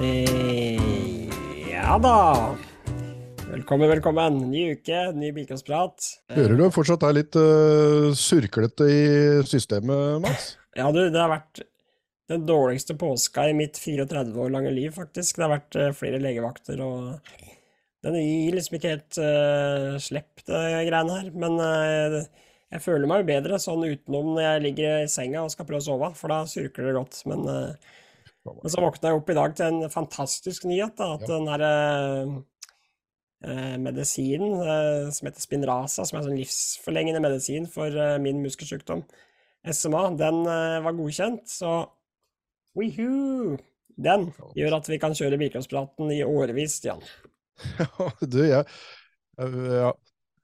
Eh, ja da. Velkommen, velkommen. Ny uke, ny bilkastprat. Hører du fortsatt er litt uh, surklete i systemet, Mats? Ja, du, det har vært den dårligste påska i mitt 34 år lange liv, faktisk. Det har vært uh, flere legevakter, og den gir liksom ikke helt uh, slipp, det greiene her. Men uh, jeg føler meg jo bedre sånn utenom når jeg ligger i senga og skal prøve å sove, for da surkler det godt. Men uh, men så våkna jeg opp i dag til en fantastisk nyhet. Da, at ja. den her eh, medisinen eh, som heter Spinraza, som er en sånn livsforlengende medisin for eh, min muskelsykdom, SMA, den eh, var godkjent. Så wihoo! Den gjør at vi kan kjøre Bilkroppspraten i årevis, Stian. Ja, du, jeg, jeg,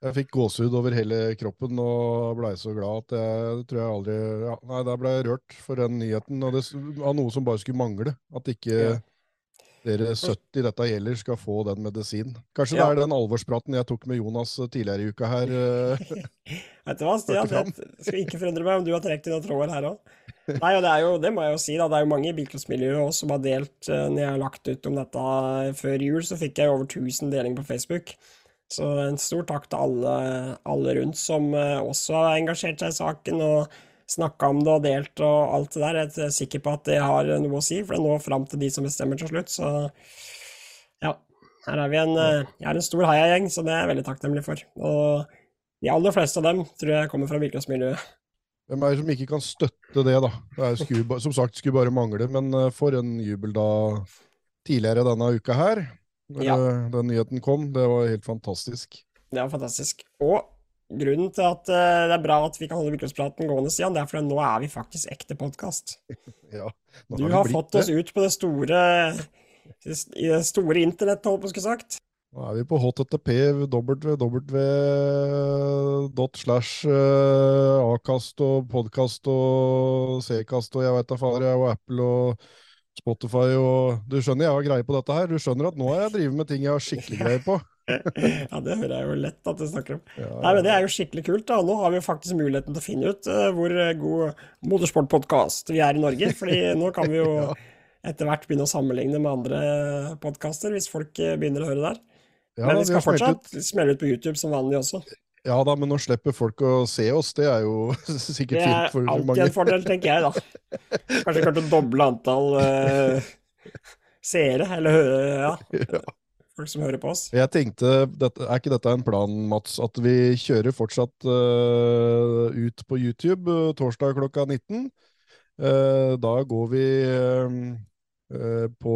jeg fikk gåsehud over hele kroppen og blei så glad at jeg tror jeg aldri ja, Nei, der ble jeg rørt for den nyheten, og det, av noe som bare skulle mangle. At ikke ja. dere 70 dette gjelder, skal få den medisinen. Kanskje ja. det er den alvorspraten jeg tok med Jonas tidligere i uka her. Eh, Vet du hva, Stian? Det skal ikke forundre meg om du har trukket i noen tråder her òg. Nei, og det er jo, det må jeg jo si, da. Det er jo mange i bilcrossmiljøet som har delt eh, Når jeg har lagt ut om dette før jul, så fikk jeg over 1000 delinger på Facebook. Så en stor takk til alle, alle rundt som uh, også har engasjert seg i saken og snakka om det og delt og alt det der. Jeg er sikker på at det har noe å si, for det når fram til de som bestemmer til slutt. Så ja, her er vi en, uh, jeg er en stor heiagjeng, så det er jeg veldig takknemlig for. Og de aller fleste av dem tror jeg kommer fra virkelighetsmiljøet. Hvem er det som ikke kan støtte det, da? Det skulle, som sagt, skulle bare mangle, men uh, for en jubel da tidligere denne uka her ja. den nyheten kom. Det var helt fantastisk. Det var fantastisk. Og grunnen til at uh, det er bra at vi kan holde Vikrådspraten gående, Stian, det er fordi nå er vi faktisk ekte podkast. ja, du har, har fått oss ut på det store i det store internett, holdt på å sagt. Nå er vi på http www slash eh, og podkast og Ckast og jeg veit da fader, jeg og Apple og Spotify og Du skjønner jeg har greie på dette her. Du skjønner at nå har jeg drevet med ting jeg har skikkelig greie på. ja, det hører jeg jo lett at du snakker om. Ja, Nei, men Det er jo skikkelig kult. da. Nå har vi faktisk muligheten til å finne ut uh, hvor eh, god motorsportpodkast vi er i Norge. fordi nå kan vi jo ja. etter hvert begynne å sammenligne med andre podkaster, hvis folk eh, begynner å høre der. Ja, men vi skal fortsatt smelle ut på YouTube som vanlig også. Ja da, men nå slipper folk å se oss. Det er jo sikkert fint for mange. Det er alltid en fordel, tenker jeg, da. Kanskje klart å doble antall uh, seere, eller ja. ja. Folk som hører på oss. Jeg tenkte, Er ikke dette en plan, Mats, at vi kjører fortsatt uh, ut på YouTube uh, torsdag klokka 19? da går vi på,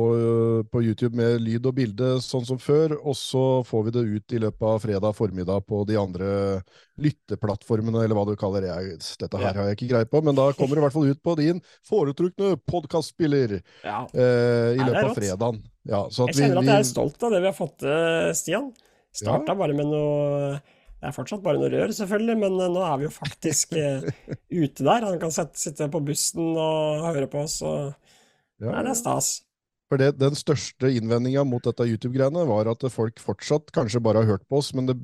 på, YouTube med lyd og bilde, sånn som før. Og så får vi det ut i løpet av fredag formiddag på de andre lytteplattformene, eller hva du kaller det. Dette her har jeg ikke greie på, men da kommer det i hvert fall ut på din foretrukne podkastspiller ja. eh, i løpet av fredagen. Ja, jeg kjenner vi, at jeg er stolt av det vi har fått til, Stian. Starta bare med noe det er fortsatt bare noe rør, selvfølgelig, men eh, nå er vi jo faktisk ute der. Han kan sitte på bussen og høre på oss. og ja. Nei, det er stas. For det, Den største innvendinga mot dette YouTube-greiene var at folk fortsatt kanskje bare har hørt på oss, men det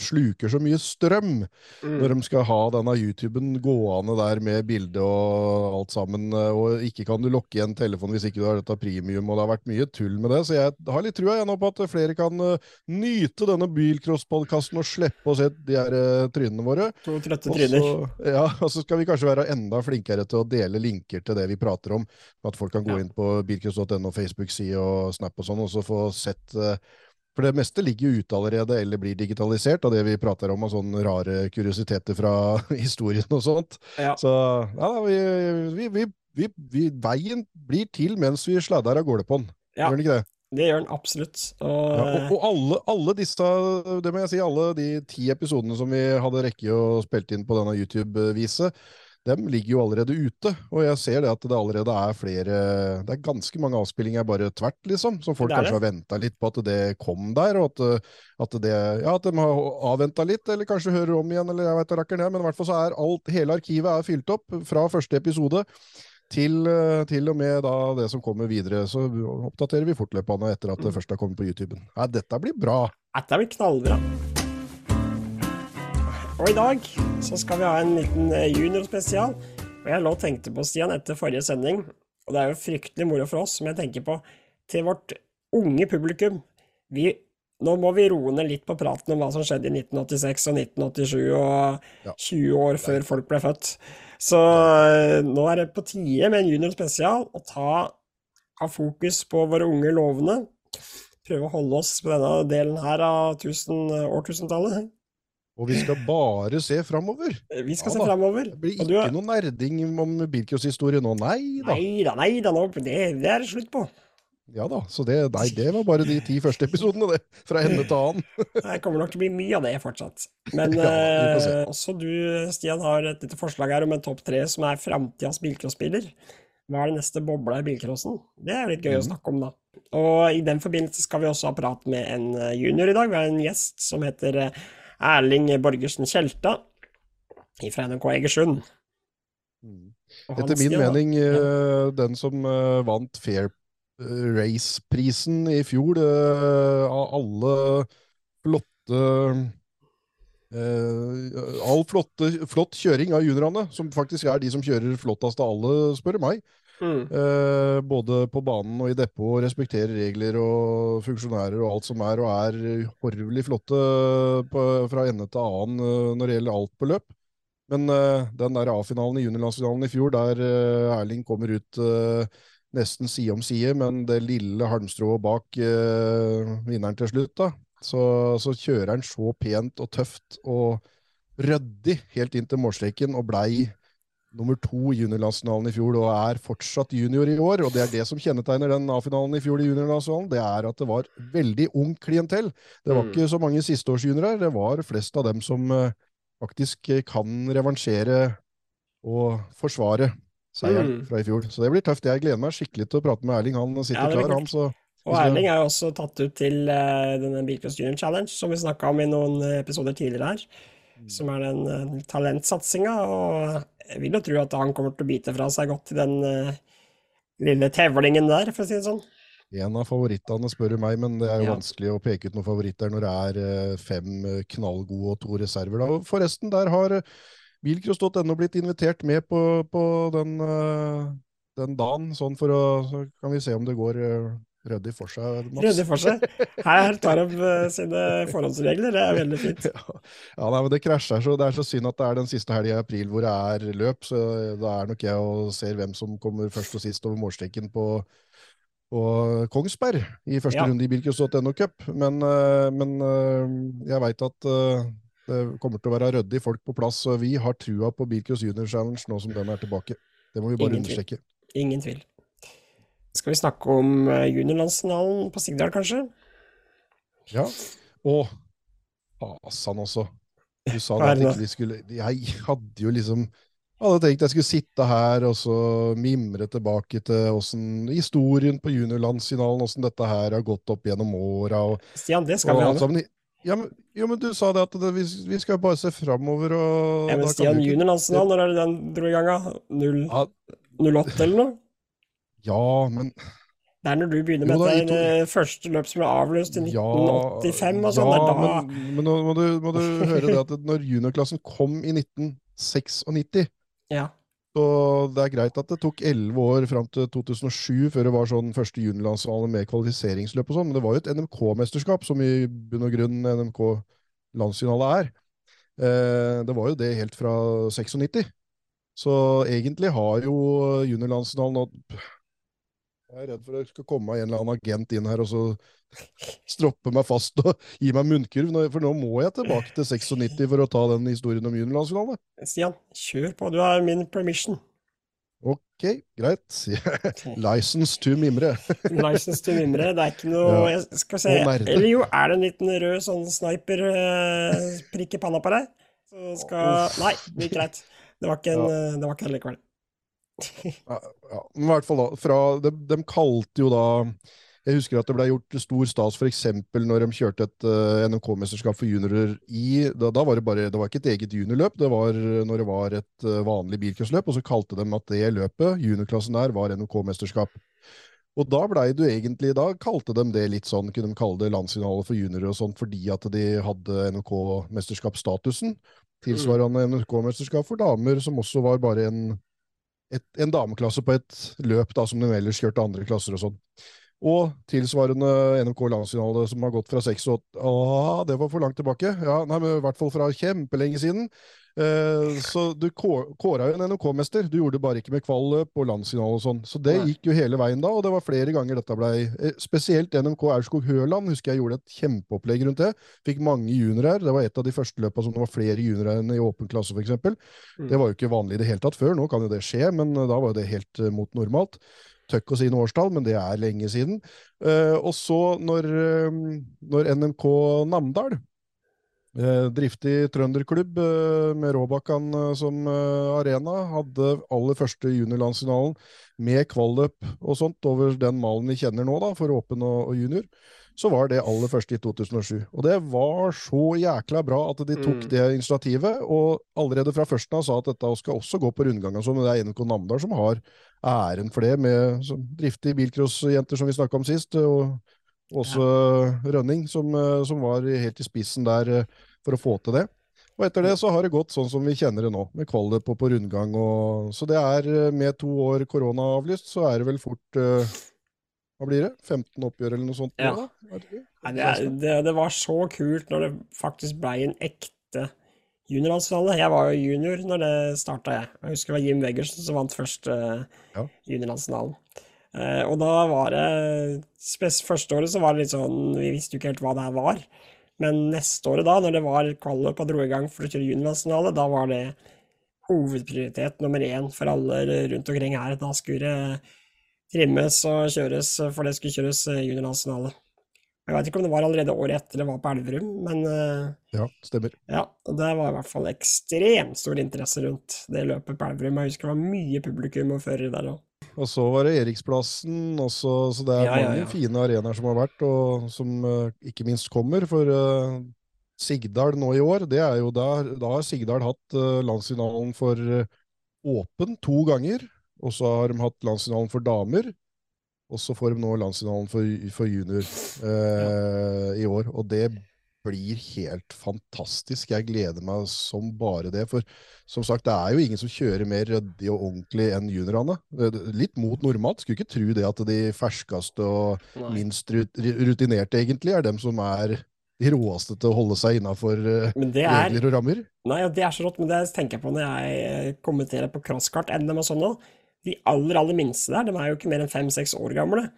sluker så mye strøm mm. når de skal ha denne YouTuben gående der med bilde og alt sammen. Og ikke kan du lokke igjen telefonen hvis ikke du har dette premium, og det har vært mye tull med det. Så jeg har litt trua nå på at flere kan uh, nyte denne bilcrosspodkasten og slippe å se de her uh, trynene våre. To trøtte tryner. Ja, og så skal vi kanskje være enda flinkere til å dele linker til det vi prater om. At folk kan gå ja. inn på bilcross.no, Facebook-side og Snap og sånn, og så få sett for det meste ligger jo ute allerede, eller blir digitalisert, av det vi prater om, av sånne rare kuriositeter fra historien og sånt. Ja. Så ja, vi, vi, vi, veien blir til mens vi sladder av gårde på den. Ja. Gjør den ikke det? Det gjør den absolutt. Og, ja, og, og alle, alle, disse, det må jeg si, alle de ti episodene som vi hadde rekke å spilt inn på denne YouTube-viset, dem ligger jo allerede ute. Og jeg ser det at det allerede er flere Det er ganske mange avspillinger bare tvert, liksom. Som folk kanskje har venta litt på at det kom der, og at, at, det, ja, at de har avventa litt, eller kanskje hører om igjen, eller jeg veit da rakker ned. Men i hvert fall så er alt, hele arkivet er fylt opp fra første episode. Til, til, og med da det som kommer videre. Så oppdaterer vi fortløpende etter at det mm. først har kommet på YouTube. Ja, dette blir bra. Dette blir knallbra. Og i dag så skal vi ha en liten eh, juniorspesial. Og jeg lå og tenkte på, Stian, etter forrige sending, og det er jo fryktelig moro for oss, men jeg tenker på til vårt unge publikum. Vi, nå må vi roe ned litt på praten om hva som skjedde i 1986 og 1987 og Ja. 20 år før folk ble født. Så eh, nå er det på tide med en juniorspesial å ta av fokus på våre unge lovende. Prøve å holde oss på denne delen her av årtusentallet. Og vi skal bare se framover. Vi skal Ja se framover. Det blir ikke du noe nerding om Birkios historie nå. Nei da. Nei da, nei da, nå, det, det er det slutt på. Ja da. Så det, nei, det var bare de ti første episodene, det. Fra ende til annen. Det kommer nok til å bli mye av det fortsatt. Men Ja, eh, også du, Stian, har et lite forslag her om en topp tre som er framtidas bilcrossbiler. Hva er det neste bobla i bilcrossen? Det er litt gøy å Mhm. snakke om, da. Og i den forbindelse skal vi også ha prat med en eh, junior i dag. Vi har en gjest som heter eh, Erling Borgersen Tjelta fra NRK Egersund. Etter min da- mening ja. den som eh, vant Fair eh, Race-prisen i fjor, eh, av alle flotte eh, All flotte, flott kjøring av juniorene, som faktisk er de som kjører flottest av alle, spør meg. Mm. Eh, både på banen og i depot, og respekterer regler og funksjonærer og alt som er, og er horvelig flotte på, fra ende til annen eh, når det gjelder alt på løp. Men eh, den der A-finalen i juniorlandsfinalen i fjor, der eh, Erling kommer ut eh, nesten side om side, men det lille halmstrået bak vinneren til slutt, da, så, så kjører han så pent og tøft og ryddig helt inn til målstreken og blei nummer to i juniorlandsfinalen i fjor, og er fortsatt junior i år. Og det er det som kjennetegner den A-finalen i fjor i juniorlandsfinalen, det er at det var veldig ung klientell. Det var Mm. ikke så mange sisteårsjuniorer, det var flest av dem som eh, faktisk eh, kan revansjere og forsvare seieren Mm. fra i fjor. Så det blir tøft. Jeg gleder meg skikkelig til å prate med Erling. Han sitter Ja, klar, han. Så Og Erling er jo også tatt ut til eh, denne Bilcross Junior Challenge, som vi snakka om i noen episoder tidligere her. Som er den uh, talentsatsinga. Og jeg vil jo tro at han kommer til å bite fra seg godt i den uh, lille tevlingen der, for å si det sånn. en av favorittene, spør du meg, men det er jo Ja. vanskelig å peke ut noen favoritter når det er eh, fem eh, knallgode og to reserver. Da. Forresten, der har bilcross.no blitt invitert med på, på den, den dagen, sånn for å Så kan vi se om det går uh, ryddig for seg. Mats. Ryddig for seg. Her tar de eh, sine forhåndsregler, det er veldig fint. Ja, ja nei, men det krasjer så. Det er så synd at det er den siste helga i april hvor det er løp. Så da er nok jeg og ser hvem som kommer først og sist over målstreken på, på Kongsberg i første Ja. runde i Bilcross.no Cup. Men, eh, men eh, jeg veit at det kommer til å være ryddig folk på plass. Så vi har trua på Bilkus Junior Challenge nå som den er tilbake. Det må vi bare Ingen understreke. Ingen tvil. Skal vi snakke om eh, juniorlandsfinalen på Sigdal, kanskje? Ja. Og fasan også. Du sa at vi skulle Jeg hadde jo liksom hadde tenkt jeg skulle sitte her og så mimre tilbake til hvordan, historien på juniorlandsfinalen, åssen dette her har gått opp gjennom åra. Stian, det skal vi ha. sammen. Ja, men, jo, men du sa det at det, vi, vi skal bare se framover, og Ja, men Stian, juniorlandsfinalen, når er det den dro i gang? da? Null- Ja, 08 eller noe? Ja, men Det er når du begynner Jo med da, det dette to- eh, første løp som ble avløst i Ja, 1985 og sånn. ja, er da men, men nå må du, må du høre det at når juniorklassen kom i 1996 Ja. Så det er greit at det tok elleve år fram til 2007 før det var sånn første juniorlandsfinale med kvalifiseringsløp og sånn, men det var jo et NMK-mesterskap, som i bunn og grunn NMK-landsfinale er. Eh, det var jo det helt fra 96. Så egentlig har jo juniorlandsfinalen nå Jeg er redd for at det skal komme en eller annen agent inn her og så stroppe meg fast og gi meg munnkurv, for nå må jeg tilbake til 96 for å ta den historien om juniorlandsfinale. Stian, kjør på. Du har min permission. Ok, greit. License to mimre. License to mimre. Det er ikke noe Ja. jeg Skal se. Eller jo, er det en liten rød sånn sniper-prikk i panna på deg? Så skal. Nei, det gikk greit. Det var ikke en, ja. det var ikke en likevel. Ja, ja, men i hvert fall da, fra, de, de kalte jo da Jeg husker at det ble gjort stor stas eksempel når de kjørte et uh, NMK-mesterskap for juniorer i da, da var det bare, det var ikke et eget juniorløp, det var eh, når det var et uh, vanlig bilcrossløp, og så kalte de at det løpet, juniorklassen der, var NMK-mesterskap. Og da blei du egentlig, da kalte de det litt sånn, kunne de kalle det landsfinale for juniorer og sånn, fordi at de hadde NMK-mesterskapsstatusen. Tilsvarende NMK-mesterskap for damer, som også var bare en, et, en dameklasse på et løp da, som de ellers kjørte andre klasser og sånn. Og tilsvarende NMK landsfinale som har gått fra 6 og 8 Ah, det var for langt tilbake. Ja, nei, men I hvert fall fra kjempelenge siden. Eh, så du kå- kåra jo en NMK-mester. Du gjorde det bare ikke med kvalløp og landsfinale og sånn. Så det gikk jo hele veien da, og det var flere ganger dette blei eh, Spesielt NMK Aurskog-Høland husker jeg gjorde et kjempeopplegg rundt det. Fikk mange juniorer. Det var et av de første løpa som det var flere juniorer enn i åpen klasse, f.eks. Mm. Det var jo ikke vanlig i det hele tatt før. Nå kan jo det skje, men eh, da var jo det helt mot normalt. Tøkk å si noe årstall, men det er lenge siden. Uh, og så, når, uh, når NMK Namdal driftig trønderklubb eh, med Råbakkan eh, som eh, arena. Hadde aller første juniorlandsfinalen med kvalløp og sånt over den malen vi kjenner nå, da, for åpen og, junior. Så var det aller første i 2007. Og det var så jækla bra at de tok Mm. det initiativet. Og allerede fra førsten av sa at dette skal også gå på rundgang. og sånn, men det er NK Namdal som har æren for det, med driftige bilcrossjenter som vi snakka om sist. og også Rønning, som, eh, som var helt i spissen der eh, for å få til det. Og etter det så har det gått sånn som vi kjenner det nå, med kvalik på, på rundgang. Og, så det er eh, med to år korona avlyst, så er det vel fort uh, Hva blir det? 15 oppgjør eller noe sånt? Ja. Er det det? Nei, det, det, det var så kult når det faktisk ble en ekte juniorlandsfinale. Jeg var jo junior når det starta, jeg. Jeg husker det var Jim Weggersen som vant første Ja. juniorlandsfinalen. Eh, og da var det Første året så var det litt sånn Vi visste jo ikke helt hva det her var. Men neste året, da, når det var kvalik og dro i gang for å kjøre juniorlandsfinale, da var det hovedprioritet nummer én for alle rundt omkring her. Da skulle det trimmes og kjøres, for det skulle kjøres eh, juniorlandsfinale. Jeg vet ikke om det var allerede året etter det var på Elverum, men eh, Ja, stemmer. ja, og det var i hvert fall ekstremt stor interesse rundt det løpet på Elverum. Jeg husker det var mye publikum og førere der òg. Og så var det Eriksplassen, også, så det er Ja, ja, mange ja. fine arenaer som har vært, og som eh, ikke minst kommer. For uh, Sigdal nå i år, det er jo der, da har Sigdal hatt uh, landsfinalen for uh, åpen to ganger. Og så har de hatt landsfinalen for damer. Og så får de nå landsfinalen for, for junior i år. Og det blir helt fantastisk. Jeg gleder meg som bare det. For som sagt, det er jo ingen som kjører mer ryddig og ordentlig enn juniorene. Det- Litt mot normalt. Skulle ikke tro det at de ferskeste og Nei. minst rutinerte egentlig er dem som er de råeste til å holde seg innafor er regler og rammer. Nei, det er så rått, men det tenker jeg på når jeg eh, kommenterer på crosskart-NM og sånn òg. De aller, aller minste der, de er jo ikke mer enn fem-seks år gamle.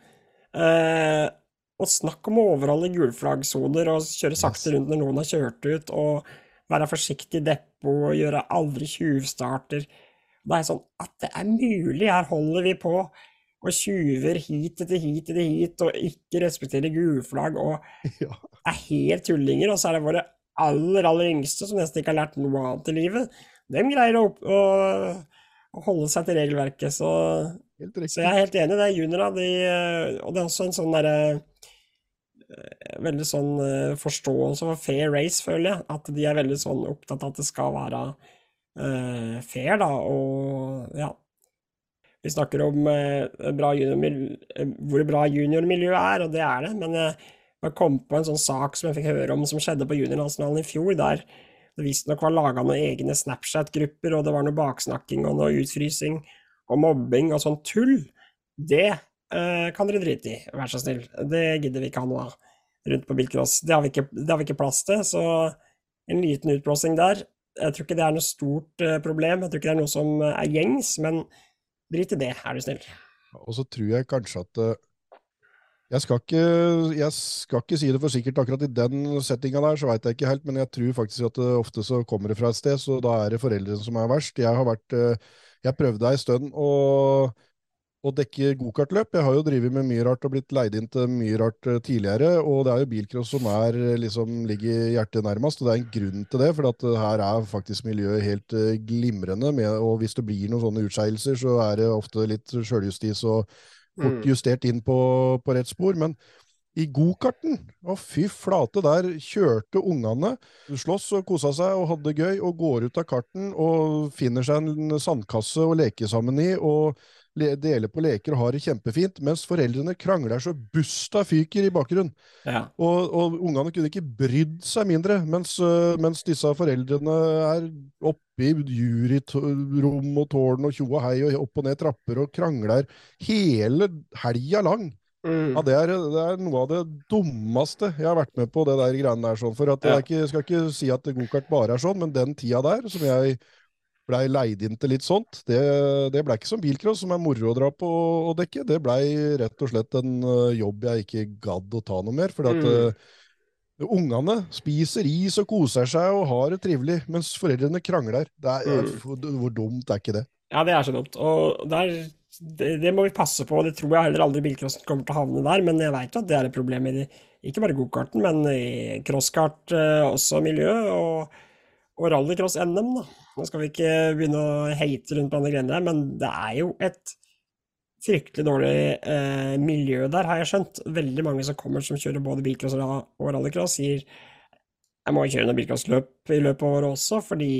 Eh, og snakk om å overholde gulflaggsoner og kjøre sakte rundt når noen har kjørt ut, og være forsiktig i depot og gjøre aldri tjuvstarter. Da er sånn At det er mulig! Her holder vi på og tjuver hit etter hit etter hit og ikke respekterer gulflagg og er helt tullinger, og så er det våre aller, aller yngste som nesten ikke har lært noe annet i livet. Dem greier å, å, å holde seg til regelverket, så, så jeg er helt enig. Det er juniora, de, og det er også en sånn derre Veldig sånn eh, forståelse for fair race, føler jeg. At de er veldig sånn opptatt av at det skal være uh, fair, da, og ja. Vi snakker om uh, bra eh, hvor bra juniormiljøet er, og det er det, men jeg kom på en sånn sak som jeg fikk høre om som skjedde på juniorlandsfinalen i fjor, der det visstnok var laga noen egne Snapchat-grupper, og det var noe baksnakking og noe utfrysing og mobbing og sånn tull. Det eh, kan dere drite i, vær så snill. Det gidder vi ikke ha noe av rundt på bilcross. Det det har vi ikke plass til, så en liten utblåsing der. Jeg tror ikke det er noe stort eh, problem, jeg tror ikke det er noe som eh, er gjengs, men drit i det, er du snill. Og så tror jeg kanskje at eh, jeg skal, ikke, jeg skal ikke si det for sikkert akkurat i den settinga der, så veit jeg ikke helt, men jeg tror faktisk at det ofte så kommer det fra et sted, så da er det foreldrene som er verst. Jeg har vært eh, Jeg prøvde ei stund å, å dekke gokartløp. Jeg har jo drevet med mye rart og blitt leid inn til mye rart eh, tidligere, og det er jo bilcross som er eh, liksom ligger hjertet nærmest, og det er en grunn til det, for at eh, her er faktisk miljøet helt glimrende, med, og hvis det blir noen sånne utskeielser, så er det ofte litt sjøljustis og fort Mm. justert inn på, på rett spor. Men i gokarten, å fy flate, der kjørte ungene, slåss og kosa seg og hadde det gøy, og går ut av karten og finner seg en sandkasse å leke sammen i, og deler på leker og har det kjempefint, mens foreldrene krangler så busta fyker i bakgrunnen. Ja. Og, og ungene kunne ikke brydd seg mindre, mens, øh, mens disse foreldrene er oppe i juryrom og tårn og tjo og hei og opp og ned trapper og krangler hele helga lang. Mm. Ja, det er, det er noe av det dummeste jeg har vært med på, det der greiene der. sånn, for at Ja. Jeg ikke, skal ikke si at gokart bare er sånn, men den tida der, som jeg blei leid inn til litt sånt, det, det blei ikke som bilcross, som er moro å dra på og dekke. Det blei rett og slett en ø, jobb jeg ikke gadd å ta noe mer. For at Mm. uh, ungene spiser is og koser seg og har det trivelig, mens foreldrene krangler. Det er, Mm. hvor, dumt er ikke det? Ja, det er så dumt. Og der, det, det må vi passe på. Det tror jeg heller aldri bilcrossen kommer til å havne der, men jeg veit at det er et problem i ikke bare gokarten, men i crosskart eh, også miljø, og, og rallycross-NM, da. Nå skal vi ikke begynne å hate rundt på andre greiene der, men det er jo et fryktelig dårlig eh, miljø der, har jeg skjønt. Veldig mange som kommer som kjører både bilcross og rallycross, sier jeg må kjøre noen bilcrossløp i løpet av året også, fordi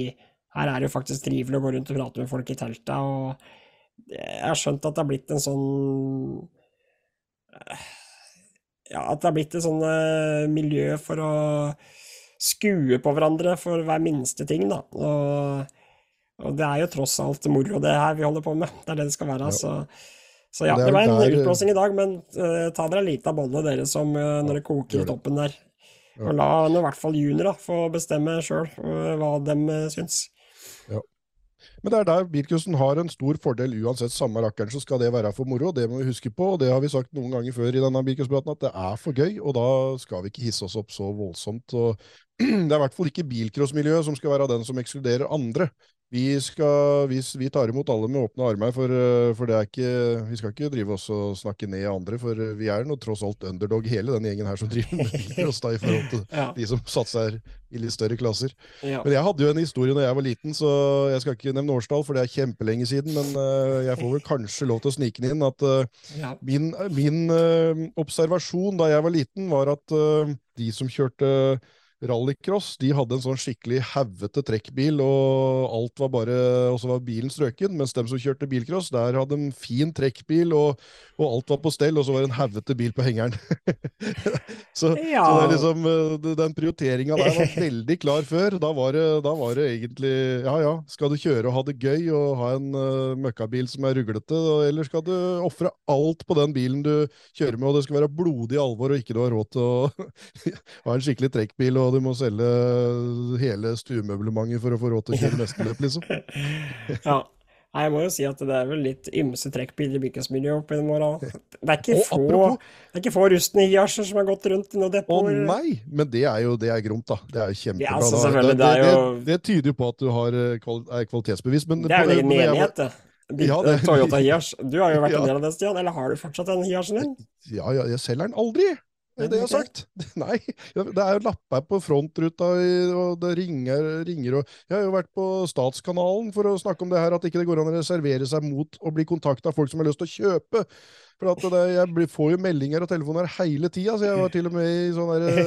her er det jo faktisk trivelig å gå rundt og prate med folk i teltet, og jeg har skjønt at det har blitt en sånn Ja, at det har blitt et sånn eh, miljø for å skue på hverandre for hver minste ting, da. Og, og det er jo tross alt moro, det her vi holder på med. Det er det det skal være. Så, så ja, Det det var en der- utblåsing i dag, men uh, ta dere en liten bolle, dere som uh, når det koker i toppen der. Og la i hvert fall junior da, få bestemme sjøl hva de eh, syns. Men det er der bilcrossen har en stor fordel. Uansett samme rakkeren, så skal det være for moro. Det må vi huske på, og det har vi sagt noen ganger før i denne bilcrosspraten, at det er for gøy, og da skal vi ikke hisse oss opp så voldsomt. Og det er i hvert fall ikke bilcrossmiljøet som skal være den som ekskluderer andre. Vi, skal, vi, vi tar imot alle med åpne armer, for, eh, for det er ikke, vi skal ikke drive oss og snakke ned andre, for vi er nå tross alt underdog, hele den gjengen her som driver med bilcross, da, i forhold til Ja, de som satser i litt større klasser. ja. Men jeg hadde jo en historie når jeg var liten, så jeg skal ikke nevne årstall, for det er kjempelenge siden. Men eh, jeg får vel kanskje lov til å snike den inn at eh, ja. min, min eh, observasjon da jeg var liten, var at eh, de som kjørte rallycross, de hadde en sånn skikkelig haugete trekkbil, og alt var bare Og så var bilen strøken, mens dem som kjørte bilcross, der hadde en fin trekkbil, og, og alt var på stell, og så var det en haugete bil på hengeren. så, Ja. så det er liksom, eh, den prioriteringa der var veldig klar før. Da var, det, da var det egentlig Ja ja, skal du kjøre og ha det gøy og ha en uh, møkkabil som er ruglete, eller skal du ofre alt på den bilen du kjører med, og det skal være blodig alvor og ikke du har råd til å ha en skikkelig trekkbil, og du må selge hele stuemøblementet for å få råd til å kjøre neste løp, liksom. Ja. Jeg må jo si at det er vel litt ymse trekkbiler i bilcrossmiljøet opp gjennom åra. Det er ikke Og få, apropos- det er ikke få rustne Hiasjer som har gått rundt i noen Å depoter. nei! Men det er jo det er gromt, da. Det er jo kjempebra. Ja, altså, det, det det, det, tyder jo på at du har, eh, er kvalitetsbevisst. Men Det er jo en enighet, det. Ja, det- Toyota Hiash. Du har jo vært en del av det, Stian. Eller har du fortsatt den Hiasjen din? Ja, ja, jeg selger den aldri! Det det jeg har sagt. Nei, det er jo lapper på frontruta, og det ringer, ringer og Jeg har jo vært på Statskanalen for å snakke om det her, at ikke det går an å reservere seg mot å bli kontakta av folk som har lyst til å kjøpe. For at det, jeg får jo meldinger og telefoner hele tida, så jeg var til og med i sånn der,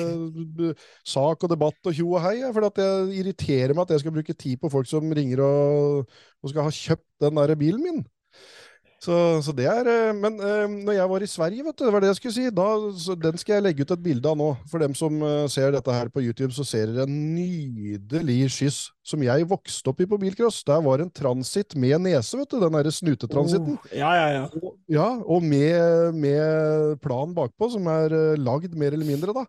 eh, sak og debatt og tjo og hei. For at jeg irriterer meg at jeg skal bruke tid på folk som ringer og, og skal ha kjøpt den der bilen min. Så, så det er, eh, Men eh, når jeg var i Sverige, vet du, det var det jeg skulle si, da, så den skal jeg legge ut et bilde av nå. For dem som eh, ser dette her på YouTube, så ser dere en nydelig skyss som jeg vokste opp i på bilcross. Der var en transit med nese, vet du, den derre snutetransitten. Oh, ja, ja, ja. Og, ja, og med, med plan bakpå, som er lagd mer eller mindre, da.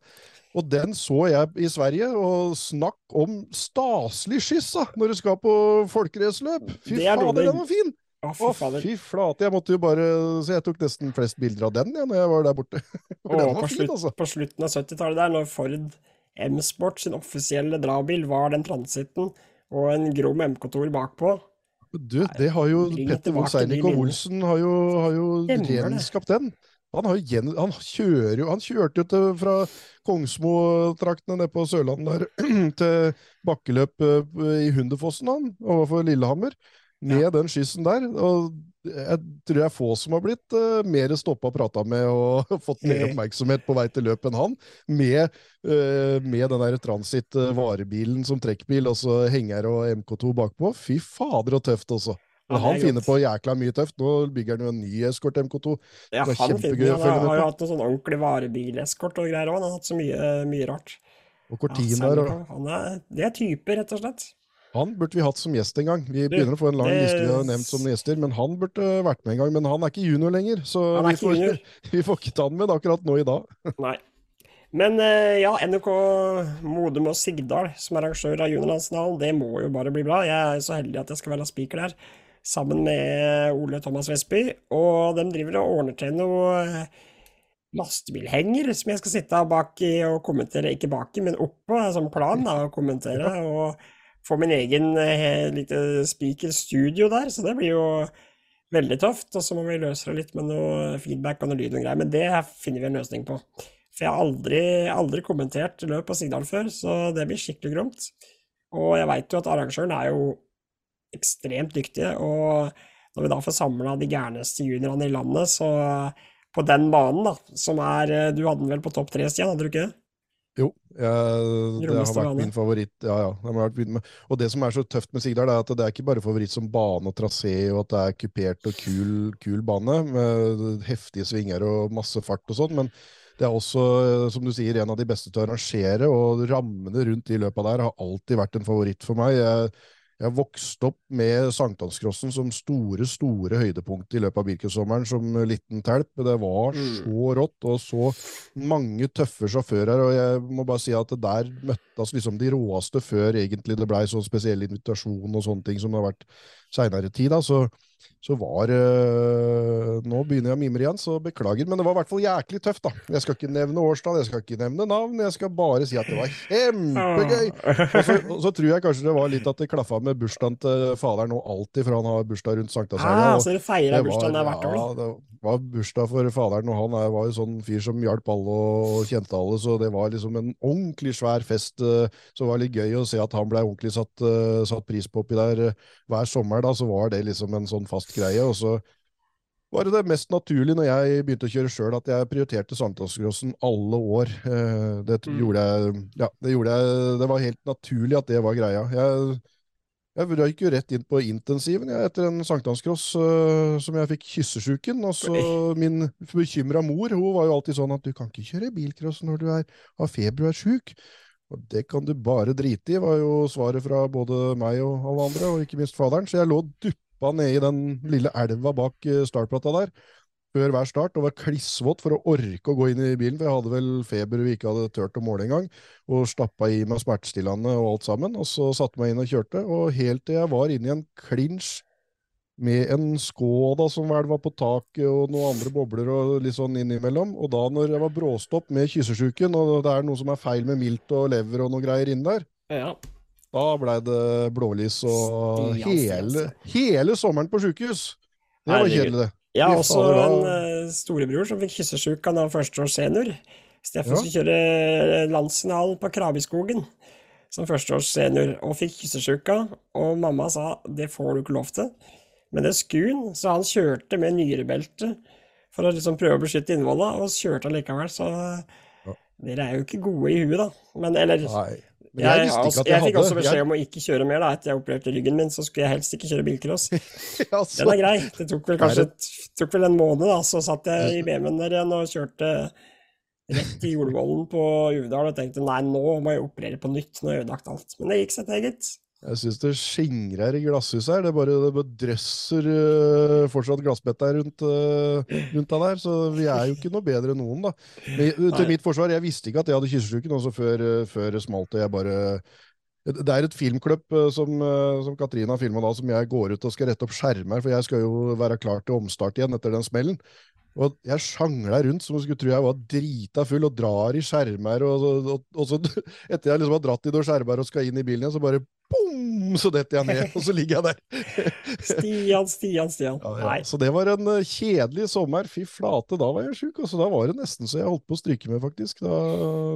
Og den så jeg i Sverige, og snakk om staselig skyss, da, når du skal på folkeresløp Fy Det er fader, den var fin! Å, fy fader. fy flate, jeg måtte jo bare Så jeg tok nesten flest bilder av den ja, når jeg var der borte. Den på, slutt, altså. på slutten av 70-tallet der, når Ford M-Sport sin offisielle drabil var den transiten og en Grom MK2 bakpå. Du, det har jo Petter de og. Olsen har jo, har jo gjenskapt den. Han, har gjen, han kjører jo Han kjørte jo fra Kongsmo-traktene nede på Sørlandet der til bakkeløp eh, i Hunderfossen, han, overfor Lillehammer, med den skyssen der. Og jeg tror jeg er få som har blitt uh, mer stoppa og prata med og fått mer oppmerksomhet på vei til løp enn han, med, uh, med den der Transit eh, varebilen som trekkbil, og så henger og MK2 bakpå. Fy fader og tøft også. Ja, Men han er finner på jækla mye tøft. Nå bygger han jo en ny Escort MK2. Ja, han finner, han har, har jo hatt noen sånn ordentlig varebileskort og greier òg. Han har hatt så mye, mye rart. Og Ja, Cortin der. Og, han er, det er typer, rett og slett. Han burde vi hatt som gjest en gang. Vi Du, begynner å få en lang det- liste vi har nevnt som gjester, men han burde vært med en gang. Men han er ikke junior lenger, så er vi får, junior. vi får ikke ta han med akkurat nå i dag. Nei. Men eh, ja, NRK Modum og Sigdal som arrangør av juniorlandsfinalen, det må jo bare bli bra. Jeg er så heldig at jeg skal være speaker der, sammen med Ole Thomas Vestby. Og de driver og ordner til noe eh, lastebilhenger som jeg skal sitte bak i og kommentere, ikke bak i, men oppå, som plan da, og kommentere. Og få min egen eh, lite speaker-studio der, så det blir jo veldig tøft. Og så må vi løse det litt med noe feedback og noe lyd og greier, men det finner vi en løsning på. For jeg har aldri, aldri kommentert løp og signal før, så det blir skikkelig gromt. Og jeg veit jo at arrangøren er jo ekstremt dyktige, og når vi da får samla de gærneste juniorene i landet, så på den banen, da, som er Du hadde den vel på topp tre, Stian, hadde du ikke det? Jo, jeg, det har vært min favoritt. Ja, ja. Det har vært min, og det som er så tøft med Sigdal, er at det er ikke bare favoritt som bane og trasé, og at det er kupert og kul, kul bane med heftige svinger og masse fart og sånn, men det er også, som du sier, en av de beste til å arrangere, og rammene rundt de løpa der har alltid vært en favoritt for meg. Jeg, jeg vokste opp med sankthanscrossen som store, store høydepunkt i løpet av Birkensommeren som liten telp. Det var Mm. så rått, og så mange tøffe sjåfører, og jeg må bare si at der møttes liksom de råeste før egentlig det blei sånn spesiell invitasjon og sånne ting som det har vært seinere tid. da, så så var øh, Nå begynner jeg å mimre igjen, så beklager, men det var i hvert fall jæklig tøft, da. Jeg skal ikke nevne årstall, jeg skal ikke nevne navn, jeg skal bare si at det var kjempegøy! Og så, og så tror jeg kanskje det var litt at det klaffa med bursdagen til faderen nå alltid, for han har bursdag rundt sankthanshelga. Ah, og så du feirer bursdagen der hvert år, ja, det var bursdag for faderen, og han var jo sånn fyr som hjalp alle og kjente alle, så det var liksom en ordentlig svær fest. eh, Så det var litt gøy å se at han ble ordentlig satt, eh, satt pris på oppi der hver sommer. Da, Så var det liksom en sånn fast greie. Og så var det det mest naturlig når jeg begynte å kjøre sjøl, at jeg prioriterte Sankthansgrossen alle år. Eh, Det Mm. gjorde jeg Ja, det gjorde jeg Det var helt naturlig at det var greia. Jeg jeg røyk jo rett inn på intensiven jeg, etter en sankthanscross uh, som jeg fikk kyssesjuken. Og så min bekymra mor hun var jo alltid sånn at du kan ikke kjøre bilcross når du er, har feber og er sjuk. Og det kan du bare drite i, var jo svaret fra både meg og alle andre, og ikke minst faderen. Så jeg lå duppa nede i den lille elva bak øh, startplata der før hver start og var klissvåt for å orke å gå inn i bilen, for jeg hadde vel feber vi ikke hadde turt å måle engang, og stappa i meg smertestillende og alt sammen, og så satte meg inn og kjørte, og helt til jeg var inne i en klinsj med en Skoda som vel var på taket, og noen andre bobler og litt sånn innimellom, og da når jeg var bråstopp med kyssesjuken, og det er noe som er feil med milt og lever og noe greier inni der, Ja. da blei det blålys og Stian, Stian, hele, hele sommeren på sjukehus. Det var kjedelig, det. Jeg har også en uh, storebror som fikk kyssesjuka da han var førsteårs senior. Steffen Ja. skulle kjøre landsfinalen på Krabiskogen som førsteårssenior, og fikk kyssesjuka. Og mamma sa det får du ikke lov til. Men det skuen, så han kjørte med nyrebelte for å liksom prøve å beskytte innvolla, og kjørte allikevel. Så dere er jo ikke gode i huet, da. Men eller Nei. Men jeg, jeg jeg jeg fikk også beskjed om å ikke kjøre mer da, etter jeg opererte ryggen min, så skulle jeg helst ikke kjøre bilcross. altså, Den er grei. Det tok vel kanskje tok vel en måned, da, så satt jeg i BMW-en der igjen og kjørte rett i Jordvollen på Uvdal og tenkte nei, nå må jeg operere på nytt, nå har jeg ødelagt alt. Men det gikk seg til, gitt. Jeg syns det skingrer i glasshuset her. Det bare, det bare drøsser uh, fortsatt glassbett rundt, uh, rundt det der. Så vi er jo ikke noe bedre enn noen, da. Men, øh, til mitt forsvar, jeg visste ikke at jeg hadde kyssesyken også før, før det smalt. og jeg bare... Det er et filmklipp øh, som, som Katrine har filma da, som jeg går ut og skal rette opp skjermer, for jeg skal jo være klar til omstart igjen etter den smellen. Og jeg sjangla rundt som om jeg skulle tro jeg var drita full, og drar i skjermer, og, og, og, og så etter jeg liksom har dratt i noen skjermer og skal inn i bilen igjen, så bare bom, så detter jeg ned, og så ligger jeg der. Stian, Stian, Stian. Ja, ja. Så det var en eh, kjedelig sommer. Fy flate, da var jeg sjuk. Altså, da var det nesten så jeg holdt på å stryke med, faktisk. Da,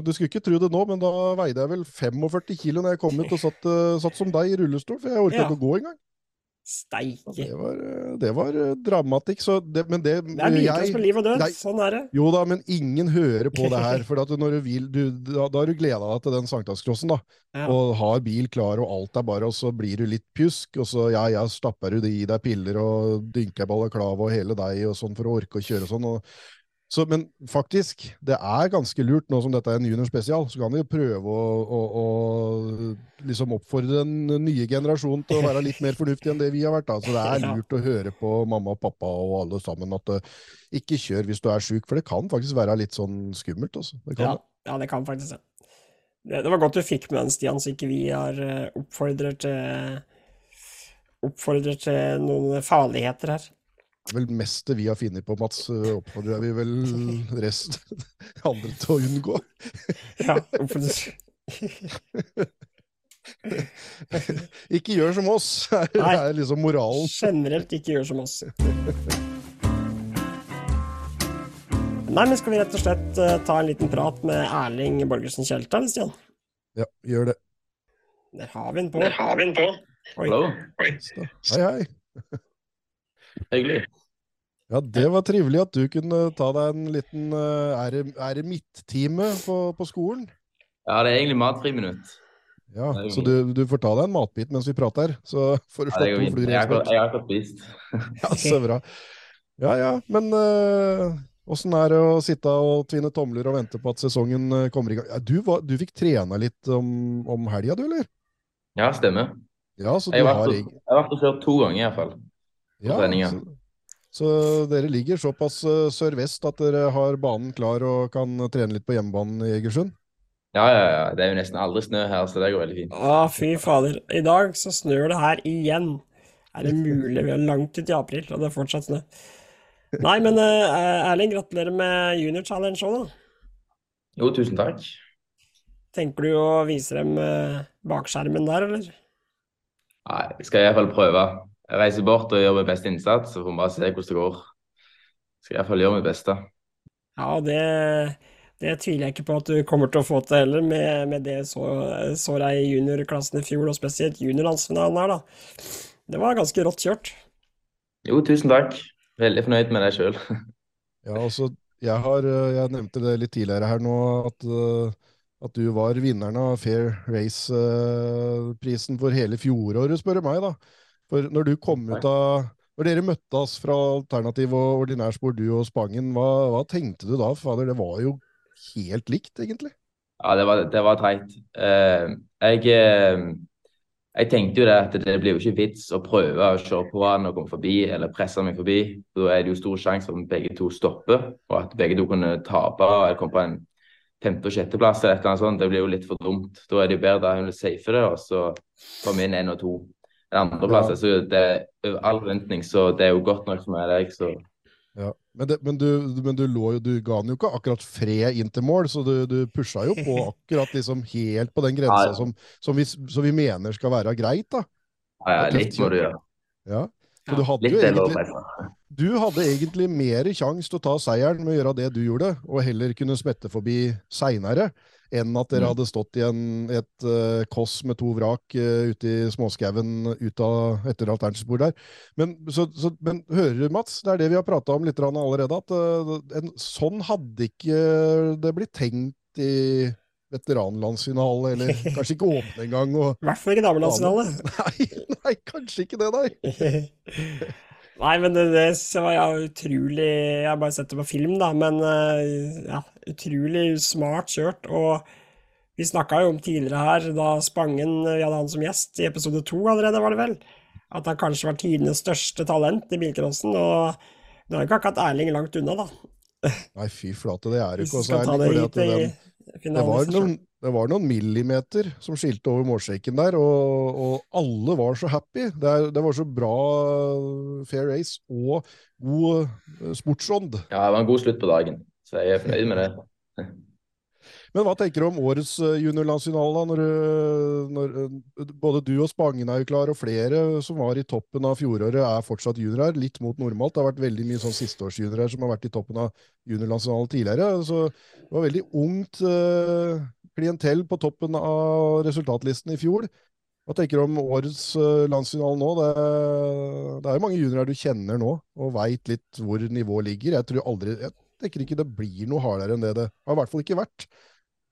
du skulle ikke tro det nå, men da veide jeg vel 45 kilo når jeg kom ut og satt, eh, satt som deg i rullestol, for jeg orka Ja. ikke å gå engang. Steike. Det var, eh, det var eh, dramatikk. Så det, men det Det er mye med liv og død. Nei. Sånn er det. Jo da, men ingen hører på det her. For når du vil, du, da, da har du gleda deg til den sankthanscrossen, da. Ja. Og har bil klar, og alt er bare, og så blir du litt pjusk, og så ja, ja, stapper du det i deg piller og dynker balaklava og hele deg og sånn for å orke å kjøre og sånn. Og Så, men faktisk, det er ganske lurt, nå som dette er en juniorspesial, så kan vi prøve å, å, å liksom oppfordre den nye generasjonen til å være litt mer fornuftig enn det vi har vært. Da. Så det er lurt å høre på mamma og pappa og alle sammen at uh, ikke kjør hvis du er sjuk, for det kan faktisk være litt sånn skummelt. Altså. Det ja, ja, det kan faktisk det. Det, var godt du fikk med den, Stian, så ikke vi har uh, oppfordrer til oppfordret til noen farligheter her vel mest det vi har funnet på, Mats. Eh, oppfordrer vi vel rest andre til å unngå. ja, ikke gjør som oss, er, Nei, er liksom moralen. Generelt ikke gjør som oss. Nei, men skal vi rett og slett uh, ta en liten prat med Erling Borgersen Kjelta, Stian? Ja, gjør det. Der har vi den på. Der har vi den på. Oi. Hallo. Hei, hei. Hyggelig. Ja, det var trivelig at du kunne ta deg en liten eh, Er det, er midttime på, på, skolen? Ja, det er egentlig matfriminutt. Ja, så du, du, får ta deg en matbit mens vi prater, så får du slått ja, to fluer i en Jeg har akkurat spist. ja, så bra. Ja ja, men åssen uh, er det å sitte og tvinne tomler og vente på at sesongen uh, kommer i gang? Ja, du, var, du, fikk trena litt om, om helga, du, eller? Ja, stemmer. Ja, så jeg, har vært, jeg har vært og kjørt to ganger, iallfall. Ja, treninga. Så, så dere ligger såpass uh, sørvest at dere har banen klar og kan trene litt på hjemmebanen i Egersund? Ja, ja, ja. Det er jo nesten aldri snø her, så det går veldig fint. Å, fy fader. I dag så snør det her igjen. Er det mulig? Vi er langt ut i april, og det er fortsatt snø. Nei, men uh, Erling, gratulerer med Junior Challenge òg, da. Jo, tusen takk. Tenker du å vise dem uh, bakskjermen der, eller? Nei, jeg skal iallfall prøve reise bort og gjøre min beste innsats, så får vi bare se hvordan det går. Skal iallfall gjøre mitt beste. Ja, det, det, tviler jeg ikke på at du kommer til å få til heller, med, med det så, så deg i juniorklassen i fjor, og spesielt juniorlandsfinalen her, da. Det var ganske rått kjørt. Jo, tusen takk. Veldig fornøyd med deg sjøl. ja, altså, jeg, har, jeg nevnte det litt tidligere her nå, at, at du var vinneren av Fair Race-prisen for hele fjoråret, spør du meg, da. For når du kom ut av Når dere møttes fra alternativ og ordinærspor, du og Spangen, hva, hva, tenkte du da? Fader, det var jo helt likt, egentlig. Ja, det var, det var teit. Uh, jeg, uh, jeg tenkte jo det at det blir jo ikke vits å prøve å kjøre på han og komme forbi, eller presse meg forbi. Da er det jo stor sjanse for at begge to stopper, og at begge to kunne tape eller komme på en femte- og sjetteplass eller et eller annet sånt. Det blir jo litt for dumt. Da er det jo bedre å safe det, og så komme inn én og to andreplass. Ja. Så det er all forventning, så det er jo godt nok for meg, deg. Så. Ja. Men, det, men, du, men du, lå jo, du ga den jo ikke akkurat fred inn til mål, så du, du pusha jo på akkurat liksom helt på den grensa ja. som, som, vi, som, vi, mener skal være greit. da. Ja, ja litt må du gjøre. Ja. Så du hadde, jo egentlig, du hadde egentlig mer sjanse til å ta seieren med å gjøre det du gjorde, og heller kunne smette forbi seinere, enn at dere mm. hadde stått i en, et uh, koss med to vrak uh, ute i småskauen etter alternativspor der. Men, så, så, men, hører du, Mats, det er det vi har prata om litt allerede, at uh, en, sånn hadde ikke det blitt tenkt i veteranlandsfinale, eller kanskje ikke åpne engang. I hvert fall ikke damelandsfinale. Nei, nei, kanskje ikke det, nei. Nei, men det, det var ja, utrolig Jeg har bare sett det på film, da, men eh, ja, utrolig smart kjørt. Og vi snakka jo om tidligere her, da Spangen Vi hadde han som gjest i episode to allerede, var det vel? At han kanskje var tidenes største talent i bilcrossen. Og det er jo ikke akkurat Erling langt unna, da. Nei, fy flate, det er jo ikke. Vi skal ta det hit i det var, noen, det var, noen, millimeter som skilte over målstreken der, og, og, alle var så happy. Det, er, det, var så bra fair race og god uh, sportsånd. Ja, det var en god slutt på dagen, så jeg er fornøyd med det. Men hva tenker du om årets uh, juniorlandsfinale? Når, når uh, både du og Spangen er jo klar, og flere som var i toppen av fjoråret, er fortsatt juniorer. Litt mot normalt. Det har vært veldig mye sånn sisteårsjuniorer som har vært i toppen av juniorlandsfinalen tidligere. Så det var veldig ungt eh, klientell på toppen av resultatlisten i fjor. Hva tenker du om årets landsfinale nå? Det er jo mange juniorer du kjenner nå, og veit litt hvor nivået ligger. Jeg tror aldri, jeg tenker ikke det blir noe hardere enn det det har i hvert fall ikke vært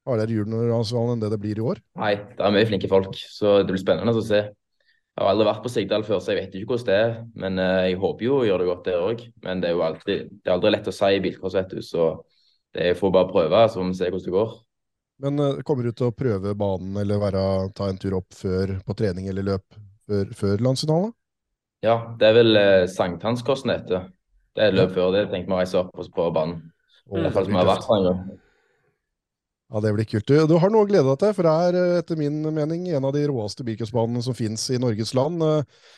hardere juniorlandsfinalen enn det det blir i år. Nei, det er mye flinke folk, så det blir spennende å se. Jeg har aldri vært på Sigdal før, så jeg vet ikke hvordan det er. Men eh, jeg håper jo å gjøre det godt der òg. Men det er jo alltid, det er aldri lett å si i bilcross, vet du. Så det er får bare prøve, så vi se hvordan det går. Men eh, kommer du til å prøve banen eller være, ta en tur opp før på trening eller løp før, før landsfinalen? Ja, det er vel eh, sankthanskosten etter. Det er løp før det. Tenkte vi å reise opp og så banen. I hvert fall det som blir har vært der en gang. Ja, det blir kult. Du, du har noe å glede deg til, for det er eh, etter min mening en av de råeste bilcrossbanene som finnes i Norges land. eh,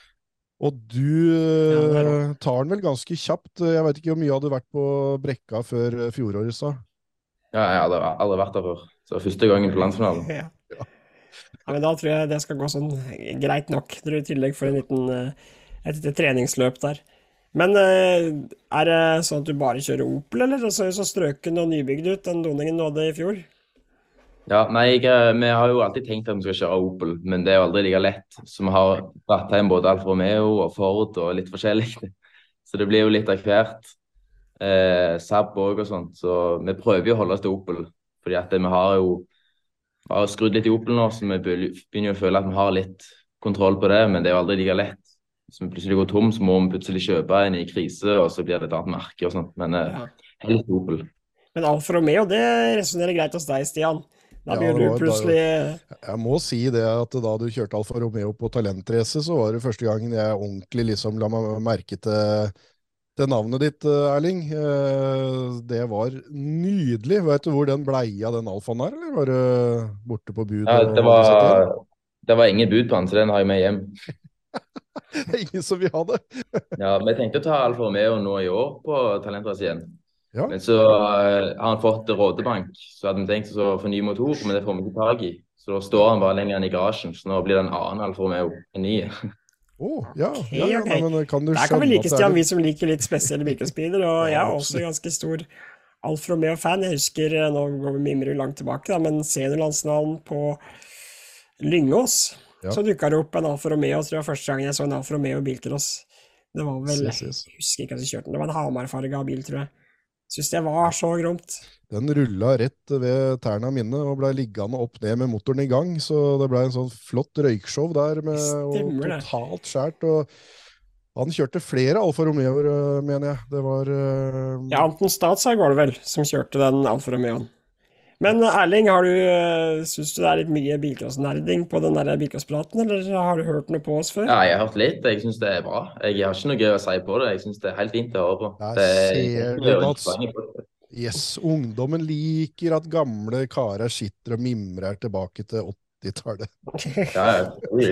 Og du Ja, det eh, tar den vel ganske kjapt. Jeg vet ikke hvor mye hadde vært på brekka før fjoråret, sa. Ja, jeg hadde aldri, vært der før. Så første gangen på landsfinalen. Ja. ja, men da tror jeg det skal gå sånn greit nok, tror jeg, i tillegg for en liten, et lite treningsløp der. Men eh, er det sånn at du bare kjører Opel, eller? Det så jo så strøken og nybygd ut, den doningen du hadde i fjor. Ja, nei, jeg, eh, Vi har jo alltid tenkt at vi skal kjøre Opel, men det er jo aldri like lett. Så vi har dratt hjem både Alfa Romeo og Ford og litt forskjellig. Så det blir jo litt av hvert. Eh, Saab òg og sånt. Så vi prøver jo å holde oss til Opel. Fordi at vi har jo har skrudd litt i Opel nå, så vi begynner jo å føle at vi har litt kontroll på det. Men det er jo aldri like lett. Hvis vi plutselig går tom, så må vi plutselig kjøpe en i krise, og så blir det et annet merke og sånt. Men eh, Ja. helt Opel. Men Alfa Romeo, det resonnerer greit hos deg, Stian. Da blir ja, du plutselig Jeg må si det at da du kjørte Alfa Romeo på talentrace, så var det første gangen jeg ordentlig liksom la meg merke til, til navnet ditt, eh, Erling. Eh, Det var nydelig. Vet du hvor den bleia den Alfaen er, eller var det borte på bud? Ja, det var, det var ingen bud på den, så den har jeg med hjem. Det er ingen som vil ha det. Ja, Vi tenkte å ta Alfa Romeo nå i år på Talentrace igjen. Ja. Men så uh, har han fått rådebank, så hadde vi tenkt oss å få ny motor, men det får vi ikke tak i. Så da står han bare lenger enn i garasjen, så nå blir det en annen Alfa Romeo. En ny. Oh, ja, ja, ja, okay. men kan du Der kan vi like, Stian, vi som liker litt spesielle bilcrossbiler. Og jeg er også ganske stor Alfa Romeo-fan. Jeg husker, eh, nå går vi mimrer langt tilbake, da, men seniorlandsnavn på Lyngås, Ja. så dukka det opp en Alfa Romeo. Tror jeg første gangen jeg så en Alfa Romeo bilcross. Det var vel Yes, yes. Jeg husker ikke at jeg kjørte den. Det var en Hamar-farga bil, tror jeg. Syns det var så gromt. Den rulla rett ved tærne mine og blei liggende opp ned med motoren i gang. Så det blei en sånn flott røykshow der, med, Stemmer og totalt skjært. Og han kjørte flere Alfa Romeoer, øh, mener jeg. Det var uh... Ja, Anton Statshaug var det vel som kjørte den Alfa Romeoen. Men eh, Erling, har du, eh, syns du det er litt mye bilcrossnerding på den bilcrosspraten, eller har du hørt noe på oss før? Ja, jeg har hørt litt. Jeg syns det er bra. Jeg har ikke noe gøy å si på det. Jeg syns det er helt fint å høre på. Det er- ser du, det er. Yes, ungdommen liker at gamle karer sitter og mimrer tilbake til 80-tallet. Ja, det Oi.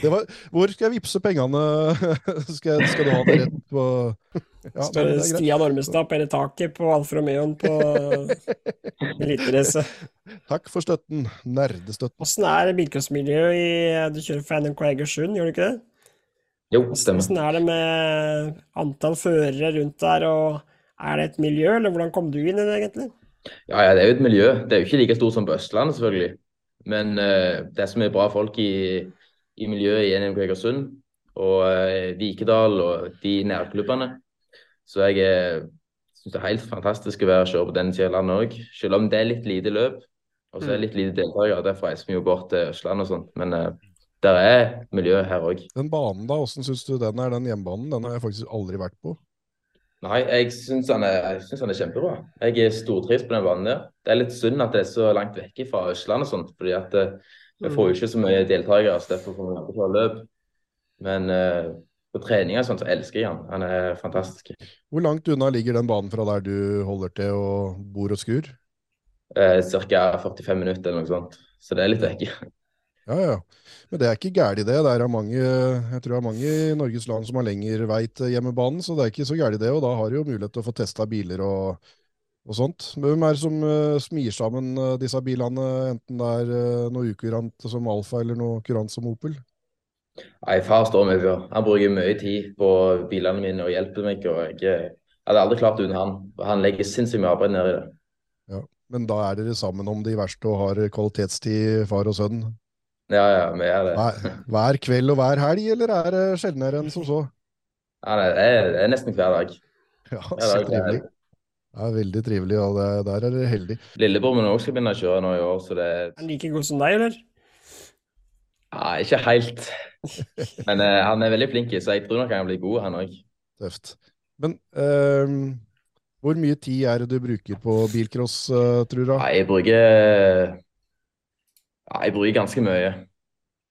Det var, hvor skal jeg vippse pengene? skal, skal du ha det rett på ja. Stian Ormestad på hele taket på Alfa Romeoen på eliterace. Takk for støtten. Nerdestøtten. Åssen er bilcrossmiljøet i Du kjører for NMK Egersund, gjør du ikke det? Jo, stemmer. Åssen er det med antall førere rundt der, og er det et miljø, eller hvordan kom du inn i det, egentlig? Ja, ja, det er jo et miljø. Det er jo ikke like stort som på Østlandet, selvfølgelig. Men uh, det er så mye bra folk i, i miljøet i NMK Egersund og uh, Vikedal og de nærklubbene. Så jeg eh, syns det er helt fantastisk å være og kjøre på den sida av landet òg. Selv om det er litt lite løp og så er det litt lite deltakere. Derfor reiser vi jo bort til Østlandet og sånt. Men eh, der er miljø her òg. Den banen, da, hvordan syns du den er, den hjemmebanen? Den har jeg faktisk aldri vært på. Nei, jeg syns han, synes han er kjempebra. Jeg er stortrives på den banen der. Det er litt synd at det er så langt vekke fra Østlandet og sånt, fordi at eh, vi får jo ikke så mye deltakere, så derfor får vi ikke løp. Men eh, på trening og sånn, så elsker jeg han. Han er fantastisk. Hvor langt unna ligger den banen fra der du holder til og bor og skur? Eh, Ca. 45 minutter eller noe sånt. Så det er litt vekke. Ja, ja. Men det er ikke gærent det. Det er mange, jeg tror det er mange i Norges land som har lengre vei til hjemmebanen, så det er ikke så gærent det. Og da har du jo mulighet til å få testa biler og, og sånt. Men Hvem er det som uh, smir sammen uh, disse bilene, enten det er uh, noe ukurant som Alfa eller noe kurant som Opel? Nei, far står meg for. Han bruker mye tid på bilene mine og hjelper meg. og jeg, hadde aldri klart det uten han. Han legger sinnssykt mye arbeid ned i det. Ja. Men da er dere sammen om de verste og har kvalitetstid, far og sønn? Ja, ja, vi er det. Hver, hver kveld og hver helg, eller er det sjeldnere enn som så? Ja, nei, det, er, det er nesten hver dag. Ja, så trivelig. det er- veldig trivelig, og det, der er dere heldige. Lillebror min også skal begynne å kjøre nå i år, så det Er han like god som deg, eller? Nei, ikke helt. Men uh, han er veldig flink, så jeg tror nok han kan bli god, han òg. Tøft. Men uh, hvor mye tid er det du bruker på bilcross, uh, tror du? Ja, jeg bruker Ja, jeg bruker ganske mye.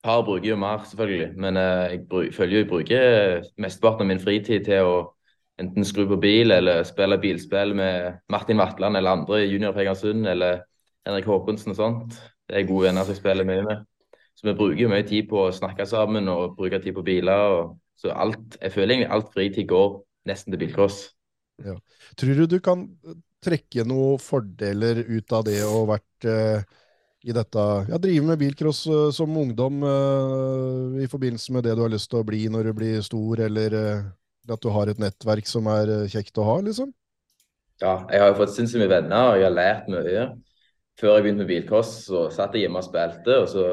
Par bruker jo mer, selvfølgelig. Men eh, jeg føler jo jeg bruker mesteparten av min fritid til å enten skru på bil eller spille bilspill med Martin Vatland eller andre i Junior Egersund eller Henrik Håkonsen og sånt. Det er gode venner som jeg spiller mye med. Så vi bruker jo mye tid på å snakke sammen og bruke tid på biler. Og, så alt, jeg føler egentlig alt fritid går nesten til bilcross. Tror du du kan trekke noen fordeler ut av det å vært eh, i dette Ja, drive med bilcross eh, som ungdom eh, i forbindelse med det du har lyst til å bli når du blir stor, eller eh, at du har et nettverk som er eh, kjekt å ha, liksom? Ja, jeg har jo fått sinnssykt mye venner og jeg har lært mye. Før jeg begynte med bilcross, så satt jeg hjemme og spilte, og så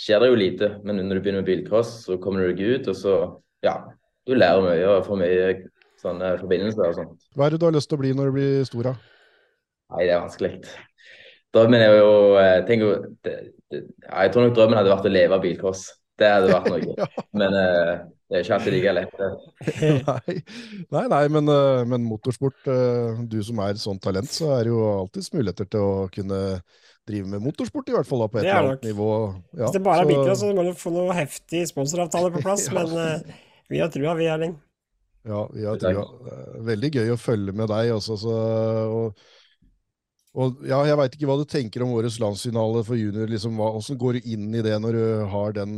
skjer det jo lite. Men når du begynner med bilcross, så kommer du deg ut, og så ja, du lærer mye og får mye sånne forbindelser og sånt. Hva er det du har lyst til å bli når du blir stor, da? Nei, det er vanskelig. Drømmen er jo eh, tenk, det, det, Jeg tror nok drømmen hadde vært å leve av bilcross. Det hadde vært noe. Ja. Men eh, det er ikke alltid like lett. Nei, nei, nei men, eh, men motorsport, du som er sånn talent, så er det jo alltids muligheter til å kunne drive med motorsport, i hvert fall da, på et er eller annet nivå. Ja, Hvis det bare er så- så må du få noe heftig sponsoravtale på plass. Ja. Men uh, vi har trua, vi, Erling. Ja, vi har trua. Veldig gøy å følge med deg også. Så, og, og ja, jeg veit ikke hva du tenker om årets landsfinale for junior. Liksom, hva, hvordan går du inn i det når du har den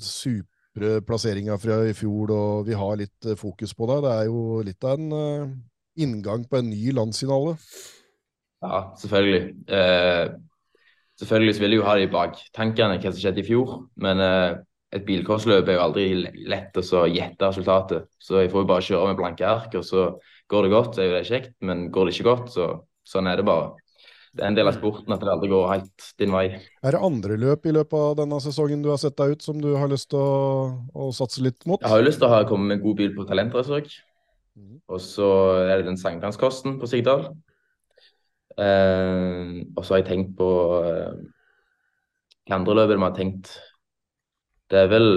supre plasseringa fra i fjor, og vi har litt eh, fokus på deg? Det er jo litt av en uh, inngang på en ny landsfinale. Ja, selvfølgelig. Eh, selvfølgelig vil jeg jo ha det i baktankene hva som skjedde i fjor. Men eh, et bilkorsløp er jo aldri lett å så gjette resultatet. Så jeg får jo bare kjøre med blanke ark, og så går det godt, så er jo det kjekt. Men går det ikke godt, så sånn er det bare. Det er en del av sporten at det aldri går helt din vei. Er det andre løp i løpet av denne sesongen du har sett deg ut, som du har lyst til å, å satse litt mot? Jeg har jo lyst til å ha komme med en god bil på Talentrace òg. Mhm. Og så er det den sankthanskosten på Sigdal. Eh, og så har jeg tenkt på eh, andre løp er vi har tenkt? Det er vel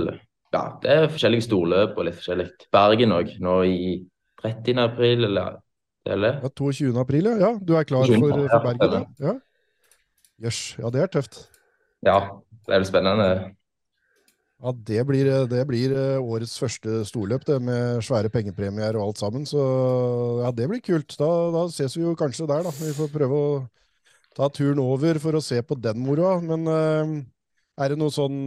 Ja, det er forskjellige storløp og litt forskjellig. Bergen òg, nå i 30. april, eller eller? Ja, 22. april, ja. ja. Du er klar 22., for, for Bergen, ja? stemmer. ja. Yes. ja det er tøft. Ja, det er vel spennende. Ja, det blir, det blir eh, årets første storløp, det, med svære pengepremier og alt sammen. Så ja, det blir kult. Da, da ses vi jo kanskje der, da. Vi får prøve å ta turen over for å se på den moroa. Men eh, er det noen sånn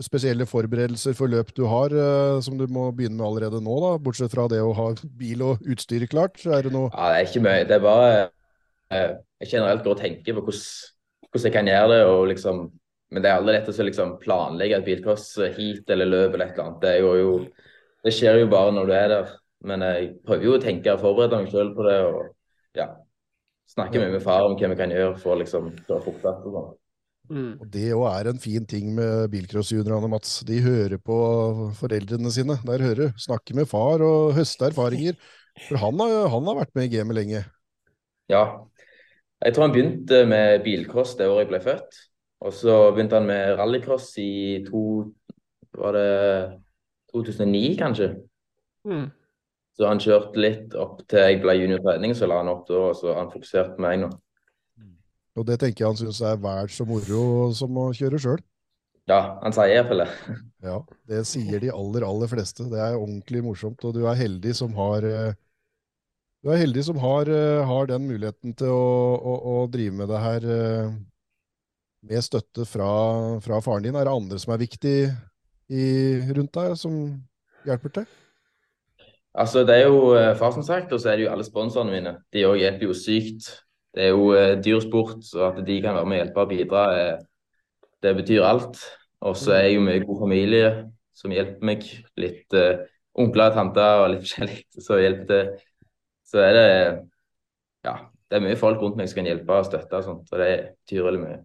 spesielle forberedelser for løp du har, eh, som du må begynne med allerede nå, da? Bortsett fra det å ha bil og utstyr klart. Er det noe Ja, det er ikke mye. Det er bare eh, Jeg generelt går og tenker på hvordan, hvordan jeg kan gjøre det. og liksom Men det er aldri lett å liksom planlegge et bilcross hit eller løp eller et eller annet. Det, er jo, jo, det skjer jo bare når du er der. Men jeg prøver jo å tenke og forberede meg selv på det. og ja, Snakke mye med far om hva vi kan gjøre for å liksom kjøre fortere. og sånn. Og det òg er en fin ting med bilcrossjuniorene, Mats. De hører på foreldrene sine. Der hører du. Snakker med far og høster erfaringer. For han har, han har vært med i gamet lenge. Ja. Jeg tror han begynte med bilcross det året jeg ble født. Og så begynte han med rallycross i to, var det 2009, kanskje. Mm. Så han kjørte litt opp til jeg ble juniortrening, så la han opp da, og så han fokuserte på meg nå. Og det tenker jeg han syns er vel så moro som å kjøre sjøl. Ja, han sier iallfall det. Ja, det sier de aller, aller fleste. Det er ordentlig morsomt, og du er heldig som har eh, Du er heldig som har, eh, har den muligheten til å, å, å drive med det her eh, med støtte fra, fra faren din. Er det andre som er viktig i, rundt deg, som hjelper til? Altså, det er jo eh, far som sagt, og så er det jo alle sponsorene mine. De òg hjelper jo sykt. Det er jo eh, dyr sport, så at de kan være med og hjelpe og bidra, eh, det betyr alt. Og så er jeg jo mye god familie som hjelper meg. Litt eh, onkler og tanter og litt forskjellig som hjelper til. Så er det ja, det er mye folk rundt meg som kan hjelpe og støtte og sånt, og det betyr veldig mye.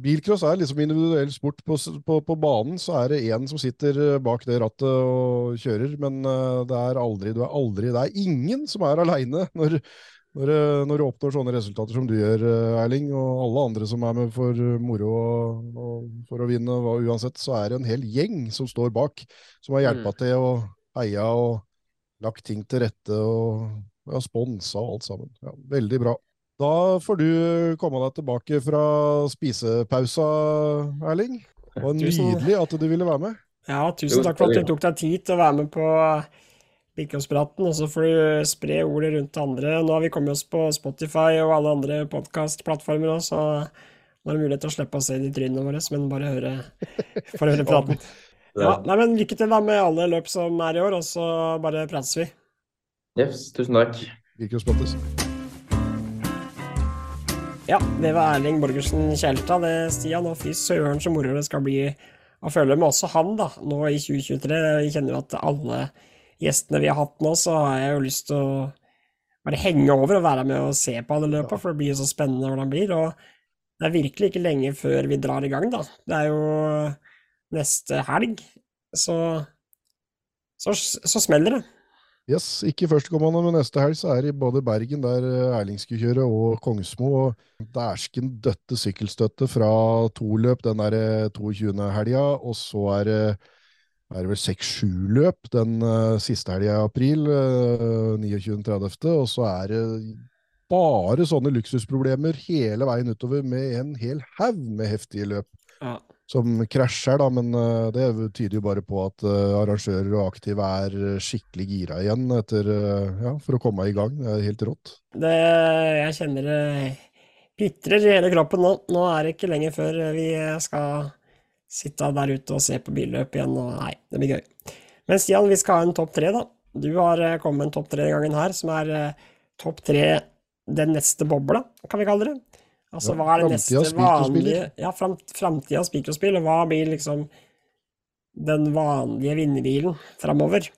Bilcross er liksom individuell sport. På, på, på banen så er det én som sitter eh, bak det rattet og kjører, men eh, det er aldri, du er aldri Det er ingen som er aleine når, Når, når du oppnår sånne resultater som du gjør, eh, Erling, og alle andre som er med for eh, moro og, og for å vinne og uansett, så er det en hel gjeng som står bak, som har hjelpa til og heia og lagt ting til rette og ja, sponsa og alt sammen. Ja, veldig bra. Da får du komme deg tilbake fra spisepausa, Erling. Det var nydelig at du ville være med. Ja, tusen takk for at du tok deg tid til å være med på Birkeåspraten, og så får du spre ordet rundt til andre. Nå har vi kommet oss på Spotify og alle andre podkastplattformer òg, så nå er det mulighet til å slippe å se de trynene våre, men bare høre, for å høre praten. Ja, nei, men lykke til da med alle løp som er i år, og så bare prates vi. Yes, tusen takk. Virkus Ja, det var Erling Borgersen Kjelta, det, Stian. Og fy søren så moro det skal bli å følge med også han, da, nå i 2023. Jeg kjenner jo at alle gjestene vi har hatt nå, så har jeg jo lyst til å bare henge over og være med og se på alle løpet, for det blir jo så spennende hvordan det blir. Og det er virkelig ikke lenge før vi drar i gang, da. Det er jo neste helg, så så, så smeller det. Yes, ikke førstkommende, men neste helg så er det både Bergen, der eh, Erling skulle kjøre, og Kongsmo. Og dæsken døtte sykkelstøtte fra to løp den der eh, 22. helga, og så er det er vel seks-sju løp den uh, siste helga i april, uh, 29.30., og så er det bare sånne luksusproblemer hele veien utover med en hel haug med heftige løp Ja. Som krasjer, da, men eh, det tyder jo bare på at eh, arrangører og aktive er skikkelig gira igjen etter, eh, ja, for å komme i gang. Det er helt rått. Det, jeg kjenner det pitrer i hele kroppen nå. Nå er det ikke lenger før vi skal sitte der ute og se på billøp igjen. Og nei, det blir gøy. Men Stian, vi skal ha en topp tre, da. Du har kommet med en topp tre denne gangen her, som er topp tre den neste bobla, kan vi kalle det. Altså, Ja, hva er det neste vanlige Ja, fram, framtidas spikerspill, og hva blir liksom den vanlige vinnerbilen framover?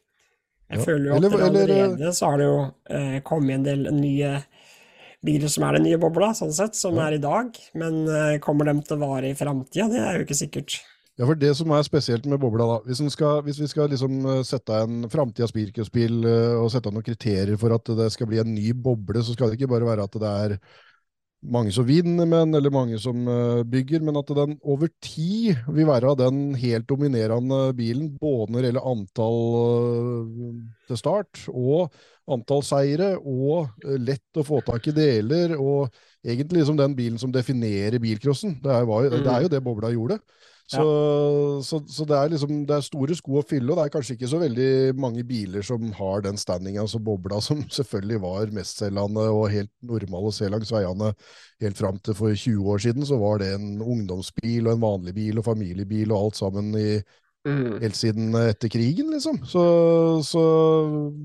Jeg Ja, føler jo at eller- eller, eh, allerede så har det jo eh, kommet en del nye biler som er den nye bobla, sånn sett, som Ja. er i dag. Men eh, kommer dem til å vare i framtida? Det er jo ikke sikkert. Ja, for det som er spesielt med bobla, da Hvis, skal, hvis vi skal liksom eh, sette en framtida Birkespill eh, og sette noen kriterier for at det skal bli en ny boble, så skal det ikke bare være at det er mange som vinner med den, eller mange som eh, bygger, men at den over tid vil være den helt dominerende bilen, både når det gjelder antall eh, til start, og antall seire, og eh, lett å få tak i deler, og egentlig liksom den bilen som definerer bilcrossen. Det er, det er jo det bobla gjorde. Så, så, så det er liksom det er store sko å fylle, og det er kanskje ikke så veldig mange biler som har den standinga som bobla, som selvfølgelig var mestselgende og helt normal å se langs veiene helt fram til for 20 år siden. Så var det en ungdomsbil og en vanlig bil og familiebil og alt sammen i, helt siden etter krigen, liksom. Så, så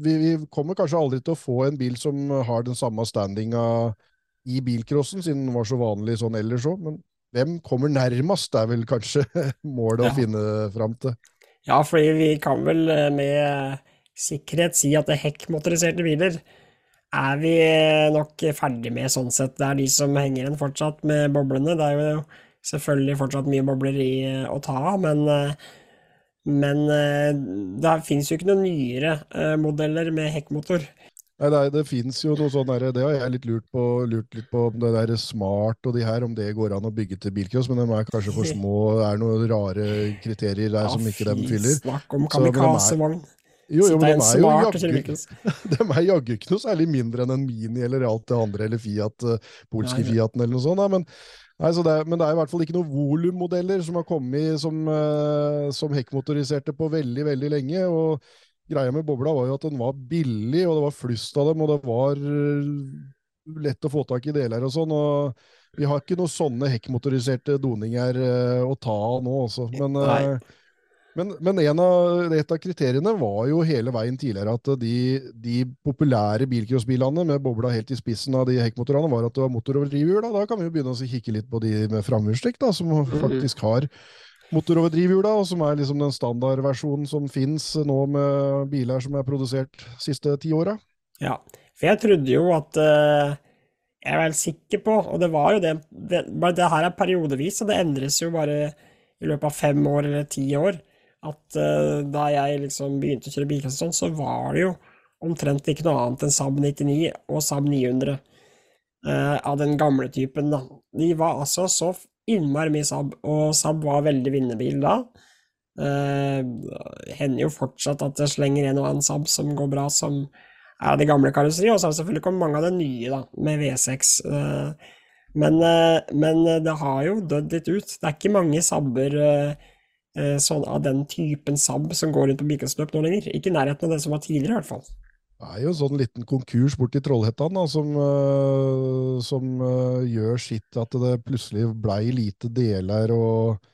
vi, vi kommer kanskje aldri til å få en bil som har den samme standinga i bilcrossen, siden den var så vanlig sånn ellers òg. Men hvem kommer nærmest, er vel kanskje målet Ja. å finne fram til. Ja, fordi vi kan vel eh, med sikkerhet si at det hekkmotoriserte biler er vi eh, nok ferdig med sånn sett. Det er de som henger igjen fortsatt med boblene. Det er jo selvfølgelig fortsatt mye bobler i eh, å ta av, men, eh, men eh, det finnes jo ikke noen nyere eh, modeller med hekkmotor. Nei, det, det fins jo noe sånn derre Det har jeg litt lurt på, lurt litt på om det der smart og de her, om det går an å bygge til bilcross, men de er kanskje for små. Det er noen rare kriterier der som ikke de fyller. snakk om kamikazevogn. Jo, jo, men de er jo er jaggu ikke noe særlig mindre enn en Mini eller alt det andre, eller Fiat, eh, polske Nei, Fiaten eller noe sånt. Nei, men, nei, så det er, men det er i hvert fall ikke noen volummodeller som har kommet som, eh, som hekkmotoriserte på veldig, veldig lenge. og Greia med bobla var jo at den var billig, og det var flust av dem, og det var eh, lett å få tak i deler og sånn. og Vi har ikke noen sånne hekkmotoriserte doninger eh, å ta av nå, også. Men, eh, men, men en av, et av kriteriene var jo hele veien tidligere at de, de populære bilcrossbilene med bobla helt i spissen av de hekkmotorene, var at det var motor over drivhjul. Da. da kan vi jo begynne å kikke litt på de med framhjulstrekk, som faktisk har motor over og som er liksom den standardversjonen som fins nå med biler som er produsert de siste ti åra. Ja, for jeg trodde jo at uh, Jeg er vel sikker på, og det var jo det, det det her er periodevis, og det endres jo bare i løpet av fem år eller ti år. At uh, da jeg liksom begynte å kjøre og sånn, så var det jo omtrent ikke noe annet enn Saab 99 og Saab 900 uh, av den gamle typen, da. De var altså så innmari mye Saab, og Saab var veldig vinnerbil da. Eh, hender jo fortsatt at det slenger en og annen Saab som går bra, som er av de gamle karosseriene, og så har det selvfølgelig kommet mange av det nye, da, med V6. Eh, men, eh, men det har jo dødd litt ut. Det er ikke mange Saabber eh, eh, sånn av den typen Saab som går rundt på bikensløp nå lenger. Ikke i nærheten av det som var tidligere, i hvert fall. Det er jo en sånn liten konkurs borti Trollhättan da, som, uh, som uh, gjør sitt at det plutselig blei lite deler og,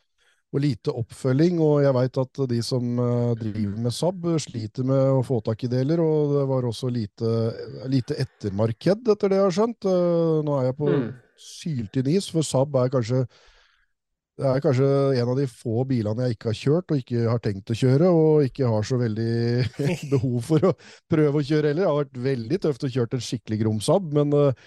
og lite oppfølging. Og jeg veit at de som uh, driver med Saab, sliter med å få tak i deler. Og det var også lite, lite ettermarked, etter det jeg har skjønt. Nå er jeg på Mm. syltynn is, for Saab er kanskje det er kanskje en av de få bilene jeg ikke har kjørt og ikke har tenkt å kjøre, og ikke har så veldig behov for å prøve å kjøre heller. Det har vært veldig tøft å kjøre en skikkelig grom Saab, men, eh,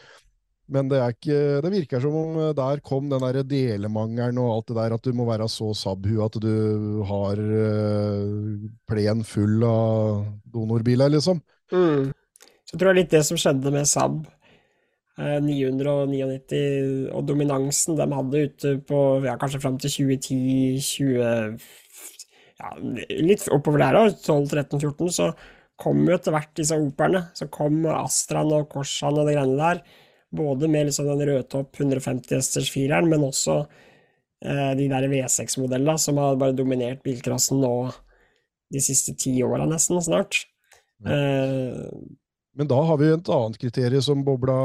men det, er ikke, det virker som om eh, der kom den der delemangelen og alt det der, at du må være så Saab-hue at du har uh, plen full av donorbiler, liksom. Mm. Så tror jeg litt det som skjedde med Saab eh, 999 og dominansen de hadde ute på ja, kanskje fram til 2010, 20 ja, Litt oppover der òg, 12-13-14, så kom jo etter hvert disse Operne. Så kom Astraen og Korsan og de greiene der. Både med liksom den rødtopp 150 hesters fireren, men også eh, de der V6-modellene som har bare dominert bilcrossen nå de siste ti åra nesten, snart. Eh, Men da har vi et annet kriterium som Bobla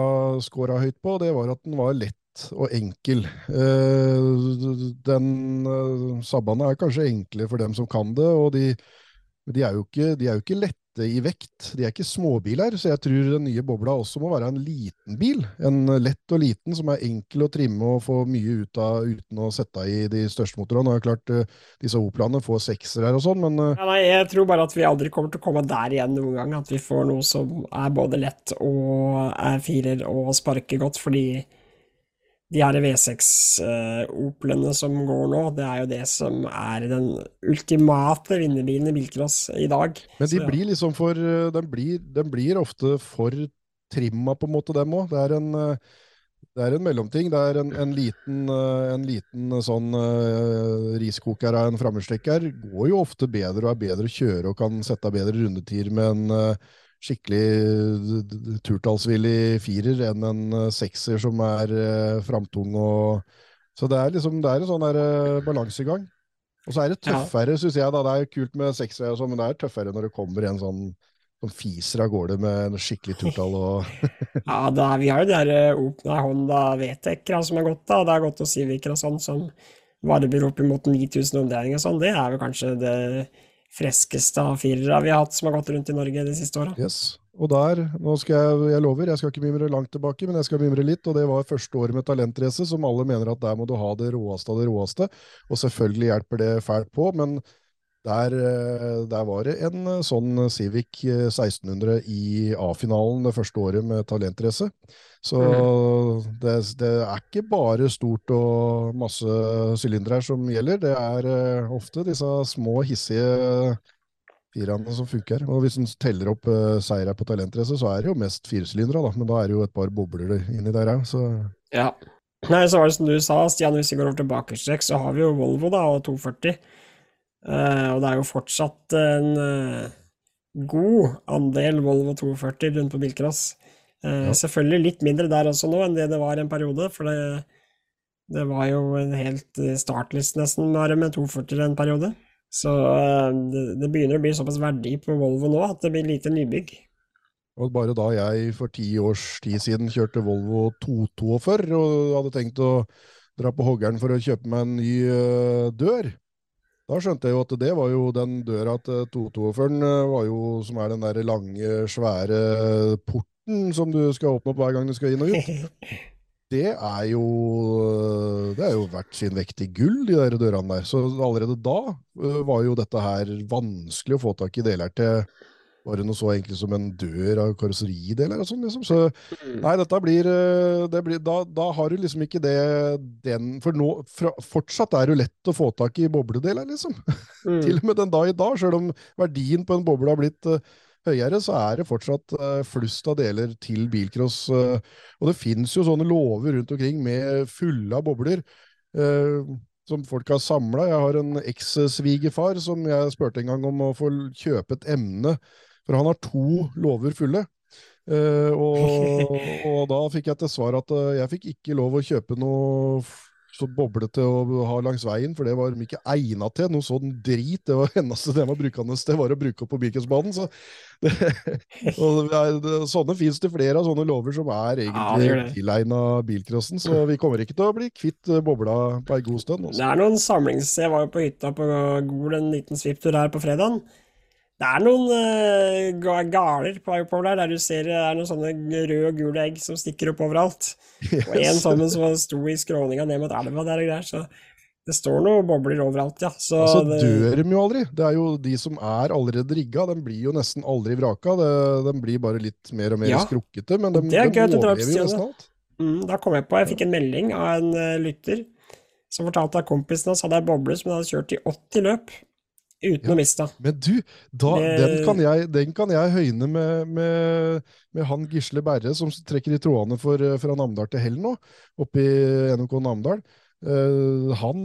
scora høyt på, det var at den var lett og enkel. Eh, Den Sabbaene er kanskje enkle for dem som kan det, og de, de, er jo ikke, de er jo ikke lette i vekt. De er ikke småbiler, så jeg tror den nye Bobla også må være en liten bil. En lett og liten som er enkel å trimme og få mye ut av uten å sette i de største motorene. Det er klart eh, disse Oplene får sekser her og sånn, men eh, Ja, nei, jeg tror bare at vi aldri kommer til å komme der igjen noen gang. At vi får noe som er både lett og er firer og sparker godt. Fordi de her V6-Oplene som går nå, det er jo det som er den ultimate vinnerbilen i bilcross i dag. Men de blir liksom for eh, Den blir, den blir ofte for trimma, på en måte, dem òg. Det er en eh, det er en mellomting. Det er en, en liten, eh, en liten eh, sånn uh, riskoker av en framhjulstrekker. Går jo ofte bedre og er bedre å kjøre og kan sette av bedre rundetider med en eh, skikkelig turtallsvillig firer enn en eh, sekser som er uh, framtung og Så det er liksom det er en sånn der, eh, balansegang. Og så er det Ja. tøffere, syns jeg. da, Det er kult med seksere, og sånn, men det er tøffere når det kommer en sånn som fiser av gårde med en skikkelig turtall og Ja, da, vi har jo de åpne hånda Op- nei, Honda VTEC-ere som er godt, da, det er gått og Civicer og sånn, som varmer opp imot 9000 omdelinger og sånn. Det er vel kanskje det freskeste av firere vi har hatt som har gått rundt i Norge de siste åra. Yes. Og der, nå skal jeg, jeg lover, jeg skal ikke mimre langt tilbake, men jeg skal mimre litt, og det var første året med talentrace, som alle mener at der må du ha det råeste av det råeste, og selvfølgelig hjelper det fælt på, men der, eh, der var det en eh, sånn Civic eh, 1600 i A-finalen det første året med talentrace. Så det, det er ikke bare stort og masse sylindere som gjelder, det er uh, ofte disse små, hissige firerne som funker. Og hvis en teller opp uh, seire på talentrace, så er det jo mest firesylindere, da. Men da er det jo et par bobler inni der òg, så Ja. Nei, så var det som du sa, Stian, hvis vi går over til bakerstrekk, så har vi jo Volvo da, og 240. Uh, og det er jo fortsatt en uh, god andel Volvo 240 rundt på bilcross. Eh, Ja. Selvfølgelig litt mindre der også nå enn det det var en periode, for det, det var jo en helt eh, startlist nesten bare med 240 en periode. Så eh, det, det begynner å bli såpass verdi på Volvo nå at det blir lite nybygg. Og bare da jeg for ti års tid siden kjørte Volvo 242 og hadde tenkt å dra på hoggeren for å kjøpe meg en ny dør, da skjønte jeg jo at det var jo den døra til 242-en var jo som er den der lange, svære porten som du skal åpne opp hver gang du skal inn og ut. Det er jo Det er jo verdt sin vekt i gull, de der dørene der. Så allerede da øh, var jo dette her vanskelig å få tak i deler til bare noe så enkelt som en dør av karosserideler og sånn, liksom. Så nei, dette blir, øh, det blir da, da har du liksom ikke det den For nå fra, fortsatt er det jo lett å få tak i bobledeler, liksom. Mm. Til og med den dag i dag, sjøl om verdien på en boble har blitt høyere, så er det fortsatt eh, flust av deler til bilcross. eh, og det finnes jo sånne låver rundt omkring med fulle av bobler. eh, som folk har samla. Jeg har en eks-svigerfar som jeg spurte en gang om å få kjøpe et emne, for han har to låver fulle. Og, og da fikk jeg til svar at jeg fikk ikke lov å kjøpe noe så boblete å ha langs veien, for det var de ikke egna til. Noe sånn drit. Det var eneste de var brukende til, var å bruke opp på Birkensbanen. Så det, det det, sånne fins det flere av sånne lover som er egentlig ja, det. tilegna bilcrossen. Så vi kommer ikke til å bli kvitt eh, bobla på ei god stund. Det Altså. er noen samlings... Jeg var jo på hytta på Gol en liten svipptur her på fredagen. Det er noen uh, galer på vei oppover der, der du ser det er noen sånne røde og gule egg som stikker opp overalt. Og en sånn som sto i skråninga ned mot elva der og greier. Så det står noen bobler overalt, ja. Så Altså det, dør de jo aldri. Det er jo de som er allerede rigga, de blir jo nesten aldri vraka. Det, de blir bare litt mer og mer Ja. skrukkete, men de, de overlever jo nesten alt. mm, da kom jeg på Jeg fikk en melding av en uh, lytter som fortalte at kompisen hans hadde ei boble som han hadde kjørt i 80 løp uten Ja. å miste. Men du, da, Det- den, kan jeg, den kan jeg høyne med, med, med han Gisle Berre, som trekker i trådene for, eh, fra Namdal til Hell nå, oppe i NMK Namdal. Uh, han,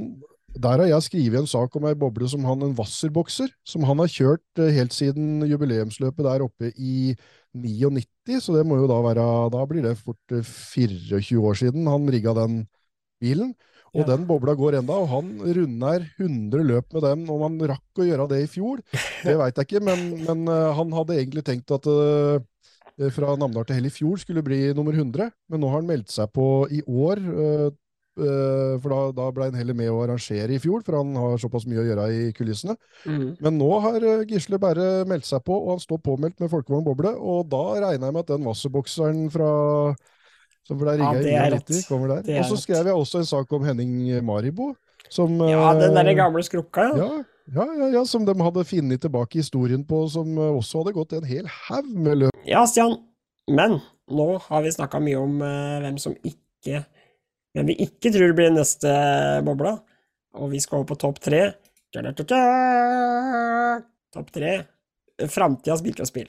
der har jeg skrevet en sak om ei boble som han, en Wasserbokser, som han har kjørt eh, helt siden jubileumsløpet der oppe i 99, så det må jo da være, da blir det fort eh, 24 år siden han rigga den bilen. Og Ja. den bobla går enda, og han runder 100 løp med den. Om han rakk å gjøre det i fjor, det veit jeg ikke, men, men eh, han hadde egentlig tenkt at uh, fra Namdal til Hell i fjor skulle bli nummer 100, men nå har han meldt seg på i år. Uh, for da, da ble han heller med å arrangere i fjor, for han har såpass mye å gjøre i kulissene. Mm. Men nå har Gisle bare meldt seg på, og han står påmeldt med Folkevogn Boble. Og da regner jeg med at den Wasserbokseren fra ble Ja, rigga ja, i 99, rått. kommer der. Er Og så skrev jeg også en sak om Henning Maribo. Som, Ja, den der gamle skrukka, ja. ja, ja, ja, ja, som de hadde funnet tilbake historien på, som eh, også hadde gått en hel haug med løp. Ja, Stian. Men nå har vi snakka mye om uh, hvem som ikke Hvem vi ikke tror blir neste bobla. Og vi skal over på topp tre. Topp tre. Framtidas bilcrossbil.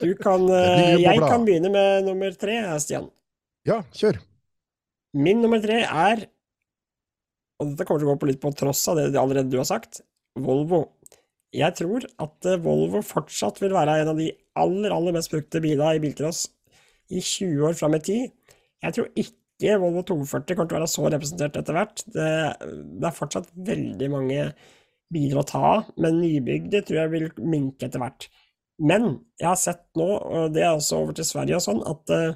Du kan eh, Jeg kan begynne med nummer tre, Stian. Ja, kjør. Min nummer tre er, og dette kommer til å gå på litt på tross av det allerede du har sagt, Volvo. Jeg tror at eh, Volvo fortsatt vil være en av de aller, aller mest brukte bilene i bilcross i 20 år fram i tid. Jeg tror ikke Volvo 240 kommer til å være så representert etter hvert. Det, det er fortsatt veldig mange biler å ta av, men nybygde tror jeg vil minke etter hvert. Men jeg har sett nå, og det er også over til Sverige og sånn, at uh,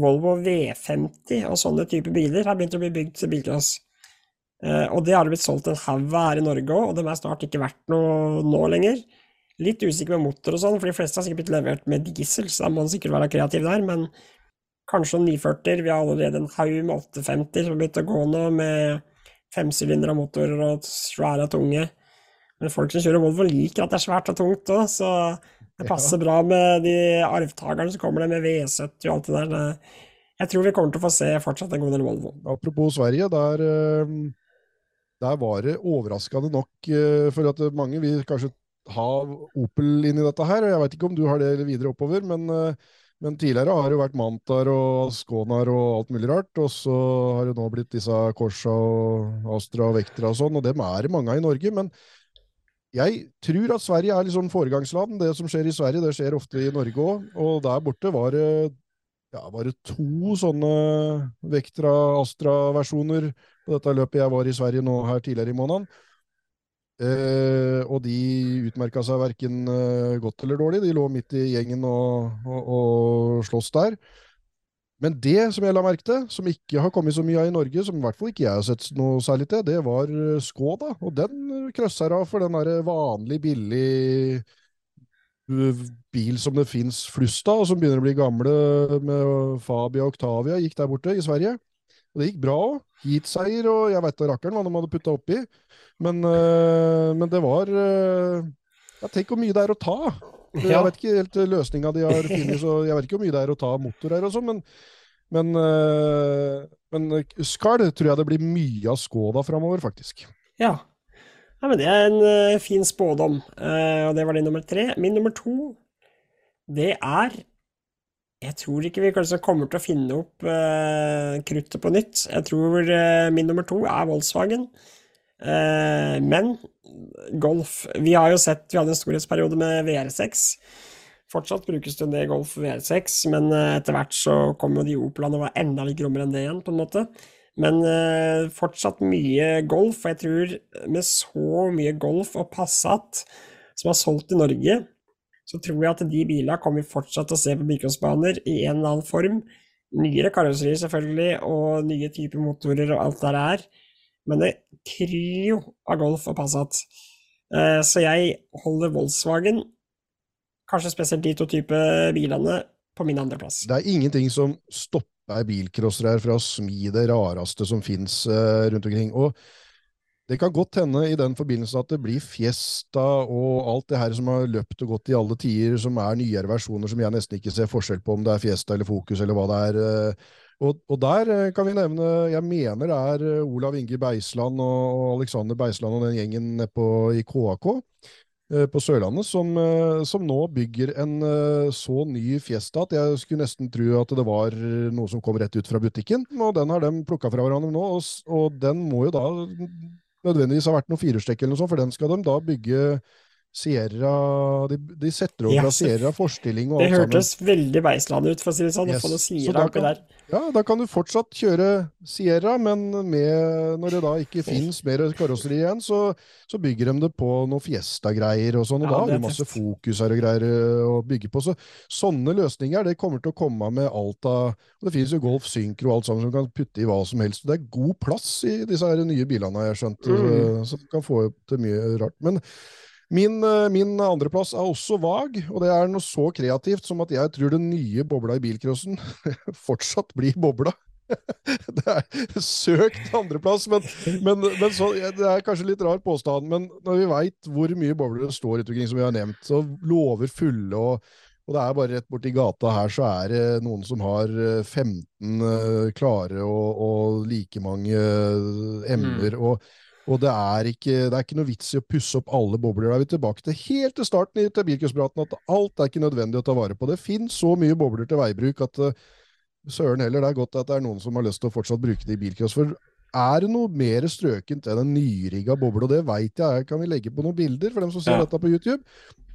Volvo V50 og sånne typer biler har begynt å bli bygd til bilcross. Uh, og det har det blitt solgt en haug her i Norge òg, og de er snart ikke verdt noe nå lenger. Litt usikker med motor og sånn, for de fleste har sikkert blitt levert med diesel, så da må man sikkert være kreativ der, men kanskje noen 940. Vi har allerede en haug med 850 som har begynt å gå nå, med femsylindere motorer og svære tunge. Men folk som kjører Volvo liker at det er svært og tungt òg, så det passer bra med de arvtakerne som kommer med V70 og alt det der. Jeg tror vi kommer til å få se fortsatt en god del Volvo. Apropos Sverige, der, eh, der var det overraskende nok eh, for at mange vil kanskje ha Opel inn i dette her. og Jeg vet ikke om du har det videre oppover, men, eh, men tidligere har det jo vært Mantar og Skånar og alt mulig rart. Og så har det nå blitt disse Korsa og Astra og Vectra og sånn, og dem er det mange av i Norge. men jeg tror at Sverige er sånn foregangsland. Det som skjer i Sverige, det skjer ofte i Norge òg. Og der borte var det, ja, var to sånne Vectra Astra-versjoner på dette løpet jeg var i Sverige nå her tidligere i måneden. Eh, og de utmerka seg verken eh, godt eller dårlig. De lå midt i gjengen og, og, og sloss der. Men det som jeg la merke til, som ikke har kommet så mye av i Norge, som i hvert fall ikke jeg har sett noe særlig til, det var eh, Skoda. Og den krøsser av for den vanlig, billig uh, bil som det fins flust av, og som begynner å bli gamle med Fabia og Octavia, gikk der borte i Sverige. Og det gikk bra òg. Heatseier og jeg veit da rakkeren hva de hadde putta oppi. Men, men det var ja, Tenk hvor mye det er å ta. Jeg vet ikke helt løsninga de har funnet, så jeg vet ikke hvor mye det er å ta motor her og sånn, men, men, øh, men Skall tror jeg det blir mye av Skoda framover, faktisk. Ja. Ja, men det er en eh, fin spådom. Eh, og det var din nummer tre. Min nummer to, det er Jeg tror ikke vi kanskje kommer til å finne opp eh, kruttet på nytt. Jeg tror eh, min nummer to er Volkswagen. Eh, men Golf Vi har jo sett Vi hadde en storhetsperiode med VR6. Fortsatt brukes det en del Golf VR6, men eh, etter hvert så kom jo de Opelene og var enda litt grommere enn det igjen, på en måte. Men eh, fortsatt mye Golf, og jeg tror med så mye Golf og Passat som er solgt i Norge, så tror jeg at de bilene kommer vi fortsatt til å se på bilcrossbaner i en eller annen form. Nyere karosserier selvfølgelig, og nye typer motorer og alt det der er. Men det kryr av Golf og Passat. Eh, Så jeg holder Volkswagen, kanskje spesielt de to type bilene, på min andreplass. Det er ingenting som stopper bilcrossere her fra å smi det rareste som fins eh, rundt omkring. Og det kan godt hende i den forbindelse at det blir Fiesta og alt det her som har løpt og gått i alle tider, som er nyere versjoner som jeg nesten ikke ser forskjell på om det er Fiesta eller Fokus eller hva det er. Og, og der eh, kan vi nevne, jeg mener det er eh, Olav Inge Beisland og Alexander Beisland og den gjengen nede i KAK eh, på Sørlandet, som, som nå bygger en så ny Fiesta at jeg skulle nesten tro at det var noe som kom rett ut fra butikken. Og den har de plukka fra hverandre nå, og, og den må jo da nødvendigvis ha vært noe firehjulstrekk eller noe sånt, for den skal de da bygge Sierra De, de setter over Ja, Sierra forstilling og Det alt sammen. hørtes veldig Beisland ut, for å si det sånn, Yes. få Sierra Så kan- der. Ja, da kan du fortsatt kjøre Sierra, men med, når det da ikke fins mer karosseri igjen, så, så bygger de det på noe Fiesta-greier og sånn, og Ja, da har du masse fokus her og greier øh, å bygge på. Så sånne løsninger, det kommer til å komme med alt av Det finnes jo Golf Syncro og alt sammen som kan putte i hva som helst. Det er god plass i disse her nye bilene, har jeg skjønt, Mm. så, så kan få til mye rart. Men Min, eh, min andreplass er også vag, og det er noe så kreativt som at jeg tror den nye bobla i bilcrossen fortsatt blir bobla. Det er søkt andreplass, men, men, men så, det er kanskje litt rar påstand. Men når vi veit hvor mye bobler det står rundt omkring, som vi har nevnt, så lover fulle og og det er bare rett borti gata her, så er det noen som har eh, 15 eh, klare og, og like mange eh, emner. Og, og det er, ikke, det er ikke noe vits i å pusse opp alle bobler. Da er vi tilbake til helt til starten i til at alt er ikke nødvendig å ta vare på. Det finnes så mye bobler til veibruk at eh, søren heller, det er godt at det er noen som har lyst til å fortsatt bruke det i bilcross. For er det noe mer strøkent enn en nyrigga boble, og det veit jeg, kan vi legge på noen bilder for dem som ser Ja. dette på YouTube,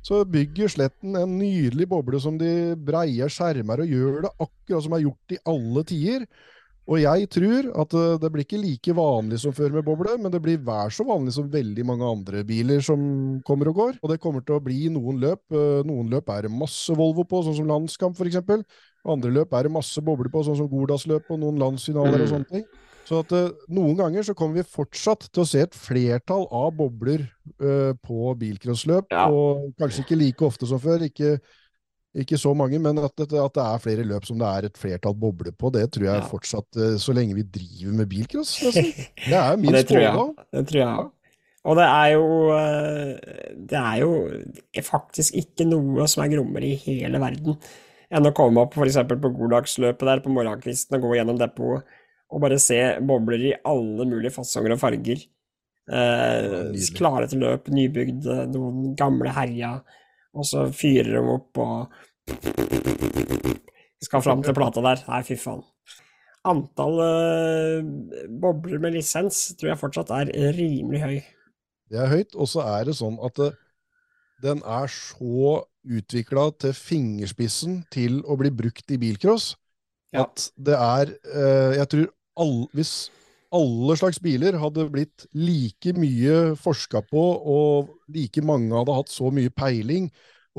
så bygger Sletten en nydelig boble som de breier skjermer og gjør det akkurat som er gjort i alle tider. Og jeg tror at eh, det blir ikke like vanlig som før med boble, men det blir vær så vanlig som veldig mange andre biler som kommer og går. Og det kommer til å bli noen løp. Eh, Noen løp er det masse Volvo på, sånn som Landskamp f.eks. Andre løp er det masse bobler på, sånn som Gordalsløp og noen landsfinaler og Mm. sånne ting. Så at eh, noen ganger så kommer vi fortsatt til å se et flertall av bobler på bilcrossløp, Ja. og kanskje ikke like ofte som før. Ikke, ikke så mange, men at, det- at det er flere løp som det er et flertall bobler på, det tror jeg Ja. fortsatt eh, så lenge vi driver med bilcross. nesten. Det er jo min spådom. Det tror jeg òg. Og det er jo eh, Det er jo faktisk ikke noe som er grommere i hele verden enn å komme opp f.eks. på goddagsløpet der på morgenkvisten og gå gjennom depotet og bare se bobler i alle mulige fasonger og farger. Eh, klare til løp, nybygd, noen gamle herja, og så fyrer de opp og skal fram til plata der. Nei, fy faen. Antall uh, bobler med lisens tror jeg fortsatt er rimelig høy. Det er høyt, og så er det sånn at det, den er så utvikla til fingerspissen til å bli brukt i bilcross at det er uh, Jeg tror alle hvis alle slags biler hadde blitt like mye forska på, og like mange hadde hatt så mye peiling,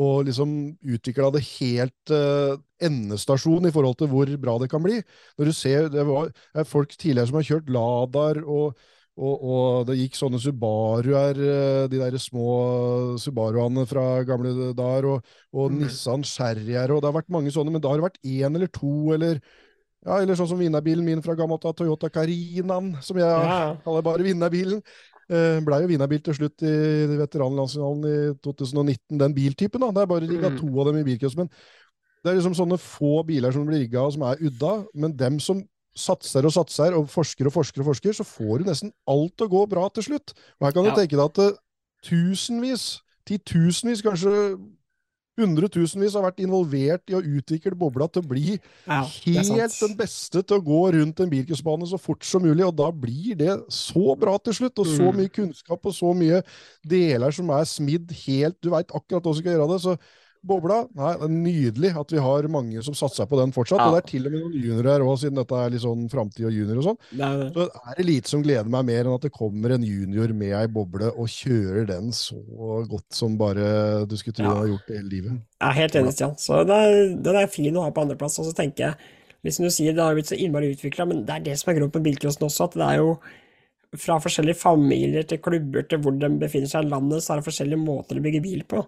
og liksom utvikla det helt uh, endestasjon i forhold til hvor bra det kan bli. Når du ser, Det var, er folk tidligere som har kjørt Ladar og og, og det gikk sånne Subaruer, eh, de der små Subaruene fra gamle dager, og, og mm. Nissan Sherrier, og det har vært mange sånne, men da har det vært én eller to, eller ja, eller sånn som vinnerbilen min fra gammelt av, Toyota Carinaen, som jeg Ja. kaller bare vinnerbilen. Uh, Blei jo vinnerbil til slutt i veteranlandsfinalen i 2019, den biltypen. da, Det er bare rigga Mm. to av dem i bilcupen. Det er liksom sånne få biler som blir rigga og som er udda, men dem som satser og satser og forsker og forsker, og forsker, så får du nesten alt til å gå bra til slutt. Og her kan du Ja. tenke deg at eh, tusenvis, titusenvis, kanskje hundretusenvis har vært involvert i å utvikle bobla til å bli Ja, helt den beste til å gå rundt en bilcrossbane så fort som mulig, og da blir det så bra til slutt, og så Mm. mye kunnskap og så mye deler som er smidd helt, du veit akkurat hva som skal gjøre det, så bobla, nei, det er nydelig at vi har mange som satser på den fortsatt, Ja. og det er til og med noen juniorer her også, siden dette er litt sånn framtid og junior og sånn, Det er, så er det lite som gleder meg mer enn at det kommer en junior med ei boble og kjører den så godt som bare du skulle tro Ja. har gjort det hele livet. jeg er helt enig, Stian. Så det er, den er fin å ha på andreplass. Og så tenker jeg, liksom du sier, det har blitt så innmari utvikla, men det er det som er grunnen på bilcrossen også, at det er jo fra forskjellige familier til klubber til hvor de befinner seg i landet, så er det forskjellige måter å bygge bil på.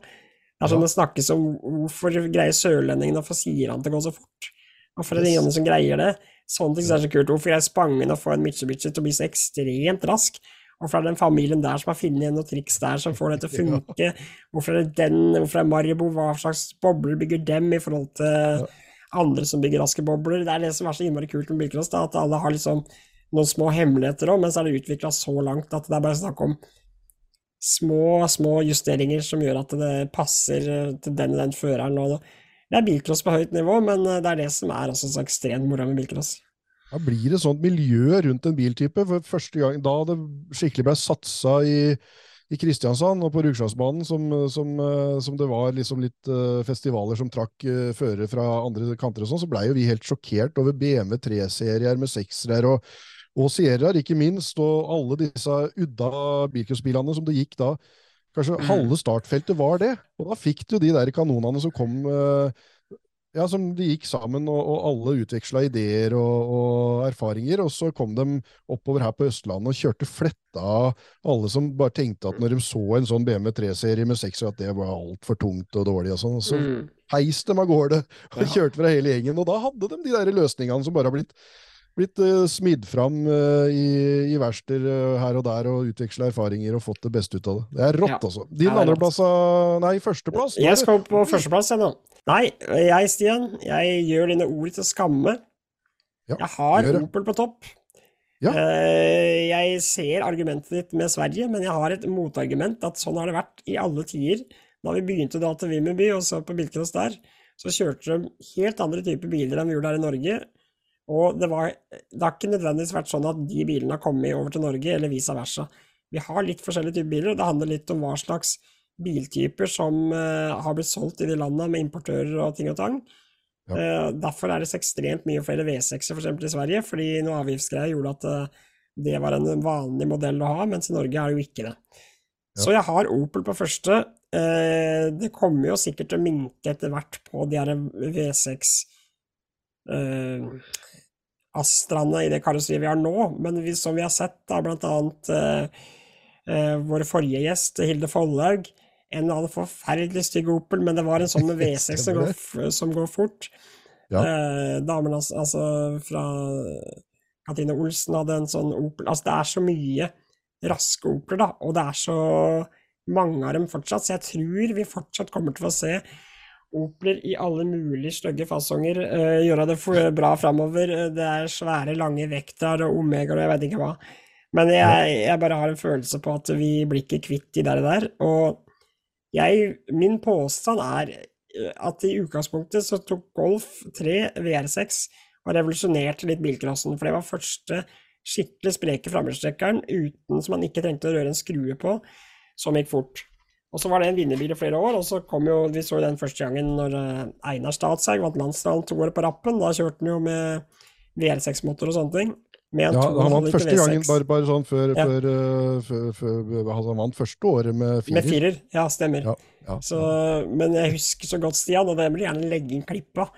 Det er sånn det snakkes om hvorfor greier sørlendingene å få han til å gå så fort? Hvorfor er det ingen som greier det? Sånne ting som er så kult. Hvorfor greier Spangen å få en Mitsubishi til å bli så ekstremt rask? Hvorfor er det den familien der som har funnet noen triks der som får det til å funke? Hvorfor er det den, hvorfor er Maribo, hva slags bobler bygger dem i forhold til andre som bygger raske bobler? Det er det som er så innmari kult med bilcross, at alle har liksom noen små hemmeligheter òg, men så er det utvikla så langt at det er bare snakk om små, små justeringer som gjør at det passer eh, til den og den føreren. Og det er bilcross på høyt nivå, men eh, det er det som er også så ekstremt moro med bilcross. Da blir det sånt miljø rundt en biltype. For første gang da det skikkelig ble satsa i, i Kristiansand og på Rugslandsbanen, som, som, eh, som det var liksom litt festivaler som trakk førere fra andre kanter og sånn, så blei jo vi helt sjokkert over BMW 3-serier med seksere og, og Sierraer, ikke minst, og alle disse udda bilcrossbilene som det gikk da. Kanskje Mm. halve startfeltet var det. Og da fikk du de der kanonene som kom eh, ja, som de gikk sammen, og, og alle utveksla ideer og, og erfaringer. Og så kom de oppover her på Østlandet og kjørte fletta av alle som bare tenkte at når de så en sånn BMW 3-serie med sekser, at det var altfor tungt og dårlig. og sånn. Og så Mm. heiste de av gårde og Ja. kjørte fra hele gjengen. Og da hadde de de der løsningene som bare har blitt blitt uh, smidd fram uh, i, i verksteder uh, her og der og utveksla erfaringer og fått det beste ut av det. Det er rått, Ja. altså. Din andreplass Nei, førsteplass? Jeg skal på førsteplass, jeg nå. Nei, jeg, Stian, jeg gjør dine ord til skamme. Ja, Jeg har. Opel på topp. Ja. Eh, Jeg ser argumentet ditt med Sverige, men jeg har et motargument at sånn har det vært i alle tider. Da vi begynte å dra til Vimmerby og så på bilcross der, så kjørte de helt andre typer biler enn vi gjorde her i Norge. Og det, var, det har ikke nødvendigvis vært sånn at de bilene har kommet over til Norge, eller vice versa. Vi har litt forskjellige typer biler, og det handler litt om hva slags biltyper som uh, har blitt solgt i de landene med importører og ting og tang. Ja. Uh, derfor er det så ekstremt mye flere V6-er for eksempel i Sverige, fordi noe avgiftsgreier gjorde at uh, det var en vanlig modell å ha, mens i Norge er det jo ikke det. Så jeg har Opel på første. Eh, det kommer jo sikkert til å minke etter hvert på de her V6 eh, Astraene i det karosseriet vi har nå, men vi, som vi har sett da, blant annet eh, eh, vår forrige gjest, Hilde Follhaug, en eller annen forferdelig stygg Opel, men det var en sånn med V6 som går, som går fort. Ja. Eh, damen altså, altså fra Katrine Olsen hadde en sånn Opel Altså, det er så mye raske Opeler, da, og det er så mange av dem fortsatt, så jeg tror vi fortsatt kommer til å se Opeler i alle mulige stygge fasonger uh, gjøre det bra framover. Eh, Det er svære, lange vekter og omegaer og jeg vet ikke hva. Men jeg, jeg bare har en følelse på at vi blir ikke kvitt de der, der. Og jeg, min påstand er eh, at i utgangspunktet så tok Golf 3 VR6 og revolusjonerte litt bilcrossen, for det var første skikkelig spreke framhjulstrekkeren uten som man ikke trengte å røre en skrue på, som gikk fort. Og så var det en vinnerbil i flere år, og så kom jo, vi så jo den første gangen når eh, Einar Statshaug vant landsdalen to år på rappen. Da kjørte han jo med VR6-motor og sånne ting. Ja, han vant første gangen, bare, bare sånn før, Ja. før, uh, før, før altså, Han vant første året med firer. Med firer, ja, stemmer. Ja, ja, Så, men jeg husker så godt, Stian, og det jeg gjerne legge inn klipp av.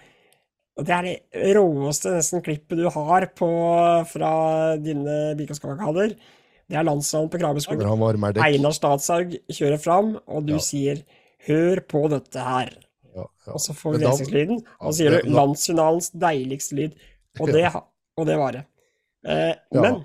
Og det er det råeste nesten klippet du har på, fra dine bilkostkavalkader. Det er landsnavn på Merdek. Einar Statshaug kjører fram, og du Ja. sier 'hør på dette her'. Ja, ja. Og så får vi da- og så sier du 'landsfinalens deiligste lyd'. Og det, og det var det. Eh. Men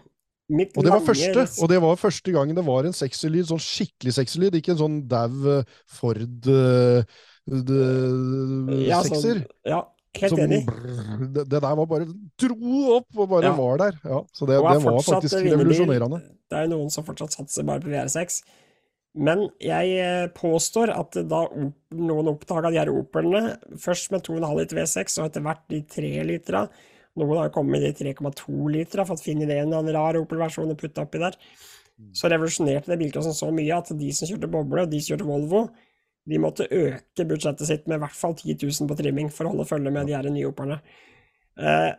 mitt Og det var første, og det var første gangen det var en sekserlyd, sånn skikkelig sekserlyd, ikke en sånn dau eh, Ford eh, d- Ja, sånn, ja. Helt som enig. Brr, det, det der var bare dro opp og bare Ja. var der. Ja, så det, det var faktisk revolusjonerende. Det er jo noen som fortsatt satser bare på VR6. Men jeg eh, påstår at da noen oppdaga de her Opelene, først med 2,5 liter V6, og etter hvert de 3 litera Noen har kommet med de 3,2 litera, fått finne det en eller rar Opel-versjon og putta oppi der. Så revolusjonerte det bilklassen så mye at de som kjørte boble, og de som kjørte Volvo, de måtte øke budsjettet sitt med i hvert fall 10 000 på trimming for å holde følge med de her nye Opelene. Eh,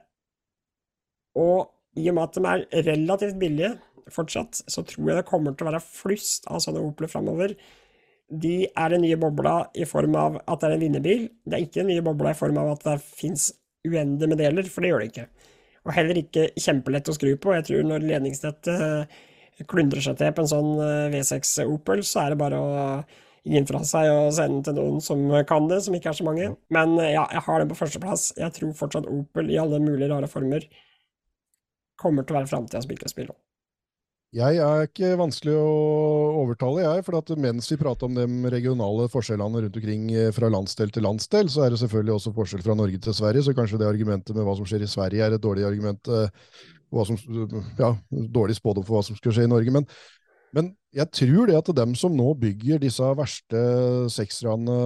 og i og med at de er relativt billige fortsatt, så tror jeg det kommer til å være flust av sånne Opel framover. De er den nye bobla i form av at det er en vinnerbil. Det er ikke den nye bobla i form av at det fins uendelig med deler, for det gjør det ikke. Og heller ikke kjempelett å skru på. Jeg tror når ledningsnettet eh, klundrer seg til på en sånn eh, V6 Opel, så er det bare å gi den fra seg og sende den til noen som kan det, som ikke er så mange. Men eh, ja, jeg har den på førsteplass. Jeg tror fortsatt Opel i alle mulige rare former kommer til å være framtidas bilcrossbil. Jeg er ikke vanskelig å overtale, jeg. For at mens vi prater om de regionale forskjellene rundt omkring eh, fra landsdel til landsdel, så er det selvfølgelig også forskjell fra Norge til Sverige. Så kanskje det argumentet med hva som skjer i Sverige, er et dårlig argument. eh, som, ja, dårlig spådom for hva som skal skje i Norge. Men, men jeg tror det at dem som nå bygger disse verste sekserne,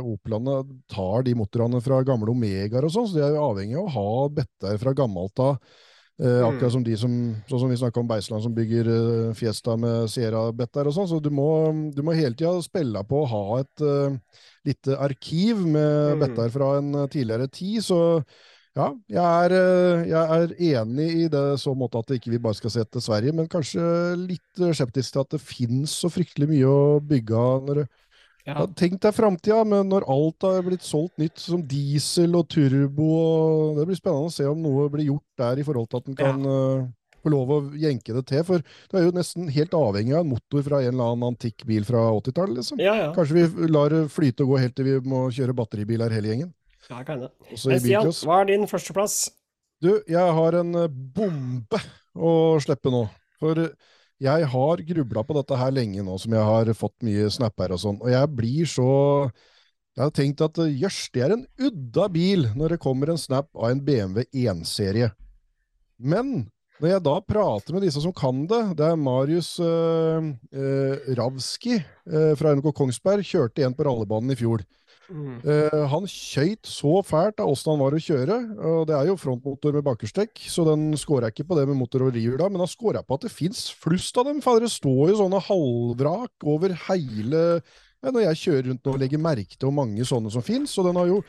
Opelene, tar de motorene fra gamle Omegaer og sånn, så de er jo avhengig av å ha better fra gammelt av. Eh, akkurat som de som, sånn som vi snakka om Beisland, som bygger eh, Fiesta med Sierra-better og sånn. Så du må, du må hele tida spille på å ha et eh, lite arkiv med Mm. better fra en eh, tidligere tid. Så ja, jeg er, eh, jeg er enig i det så måte at ikke vi bare skal se til Sverige, men kanskje litt eh, skeptisk til at det finnes så fryktelig mye å bygge av. når ja, tenk deg framtida, men når alt har blitt solgt nytt som diesel og turbo og Det blir spennende å se om noe blir gjort der i forhold til at en kan eh, få lov å jenke det til. For du er jo nesten helt avhengig av en motor fra en eller annen antikk bil fra 80-tallet. Liksom. Ja, ja. Kanskje vi lar det flyte og gå helt til vi må kjøre batteribil her hele gjengen. Ja kan det. Stian, hva er din førsteplass? Du, jeg har en eh, bombe å slippe nå. For eh, jeg har grubla på dette her lenge nå, som jeg har fått mye snapper og sånn, og jeg blir så Jeg har tenkt at eh, jøss, det er en udda bil når det kommer en snap av en BMW 1-serie. Men når jeg da prater med disse som kan det, det er Marius eh, eh, Ravski eh, fra NRK Kongsberg, kjørte en på rallebanen i fjor. Mm. Eh, han kjøyt så fælt av åssen han var å kjøre. og Det er jo frontmotor med bakkestekk, så den scora ikke på det med motor og rihjul, men han scora på at det fins flust av dem. For det står jo sånne halvvrak over hele ja, Når jeg kjører rundt og legger merke til hvor mange sånne som fins, og den har jo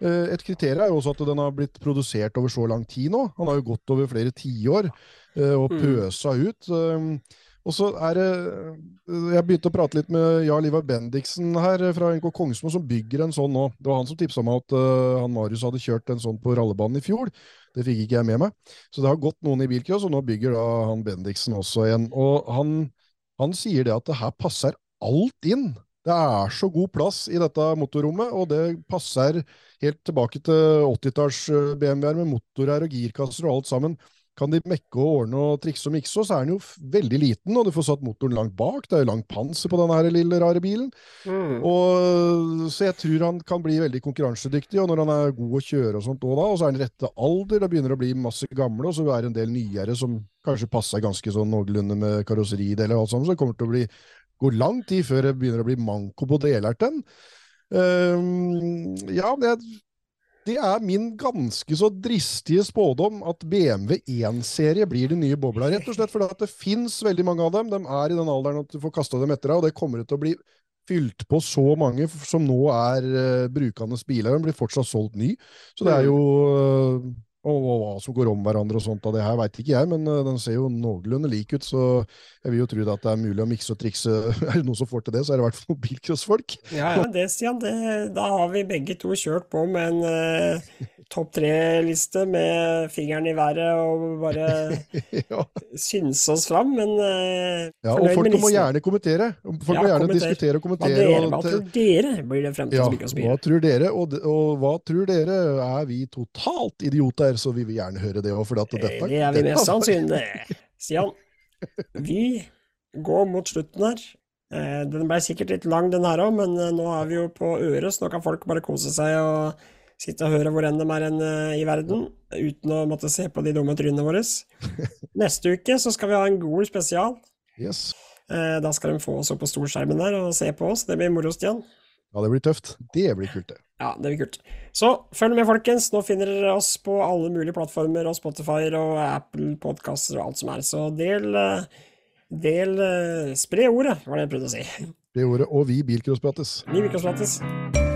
eh, et kriterium er jo også at den har blitt produsert over så lang tid nå. Han har jo gått over flere tiår eh, og Mm. pøsa ut. Um, og så er det Jeg begynte å prate litt med Jarl Ivar Bendiksen her eh, fra NK Kongsmo, som bygger en sånn nå. Det var han som tipsa meg at uh, han Marius hadde kjørt en sånn på rallebanen i fjor. Det fikk ikke jeg med meg. Så det har gått noen i bilcross, og nå bygger da han Bendiksen også en. Og han, han sier det at det her passer alt inn. Det er så god plass i dette motorrommet, og det passer helt tilbake til 80-talls BMW-er med motorer og girkasser og alt sammen. Kan de mekke og ordne og trikse og mikse, så er den jo veldig liten, og du får satt motoren langt bak. Det er jo langt panser på denne her lille, rare bilen. Mm. Og, så jeg tror han kan bli veldig konkurransedyktig, og når han er god å kjøre og sånt òg da, og så er han rette alder, da begynner å bli masse gamle, og så er det en del nyere som kanskje passer ganske sånn noenlunde med karosserideler og alt sammen, så det kommer til å bli, gå lang tid før det begynner å bli manko på deler til den. Ehm, ja, det, det er min ganske så dristige spådom at BMW 1-serie blir den nye bobla, rett og slett For det finnes veldig mange av dem. De er i den alderen at du får kasta dem etter deg, og det kommer til å bli fylt på så mange som nå er uh, brukende biler. Den blir fortsatt solgt ny. Så det er jo uh, og, og hva som går om hverandre og sånt av det her, veit ikke jeg, men uh, den ser jo noenlunde lik ut, så jeg vil jo tro at det er mulig å mikse og trikse. Er det noen som får til det, så er det i hvert fall bilcrossfolk. Ja, ja, det, Stian, det, da har vi begge to kjørt på med en uh, topp tre-liste med fingeren i været og bare ja. synse oss fram, men uh, ja, og folk må gjerne kommentere. Folk Ja, må gjerne kommenter. diskutere og Hva, kommentere. dere, og hva tror dere blir det Ja, fremtidens hva tror dere? Og, og hva tror dere? Er vi totalt idioter, så vi vil gjerne høre det òg, for at dette Det er vi mest sannsynlig. Stian, vi går mot slutten her. Eh, Den ble sikkert litt lang, den her òg, men eh, nå er vi jo på øret, så nå kan folk bare kose seg og sitte og høre hvor enn de er eh, i verden, uten å måtte se på de dumme trynene våre. Neste uke så skal vi ha en god spesial. Yes. Da skal de få oss opp på storskjermen der og se på oss. Det blir moro, Stian. Ja, det blir tøft. Det blir kult, det. Ja, det blir kult. Så følg med, folkens. Nå finner dere oss på alle mulige plattformer, og Spotify og Apple podkaster og alt som er. Så del, eh, del eh, Spre ordet, var det jeg prøvde å si. Spre ordet. Og vi bilcrossprates. Vi vil ikke oss prates.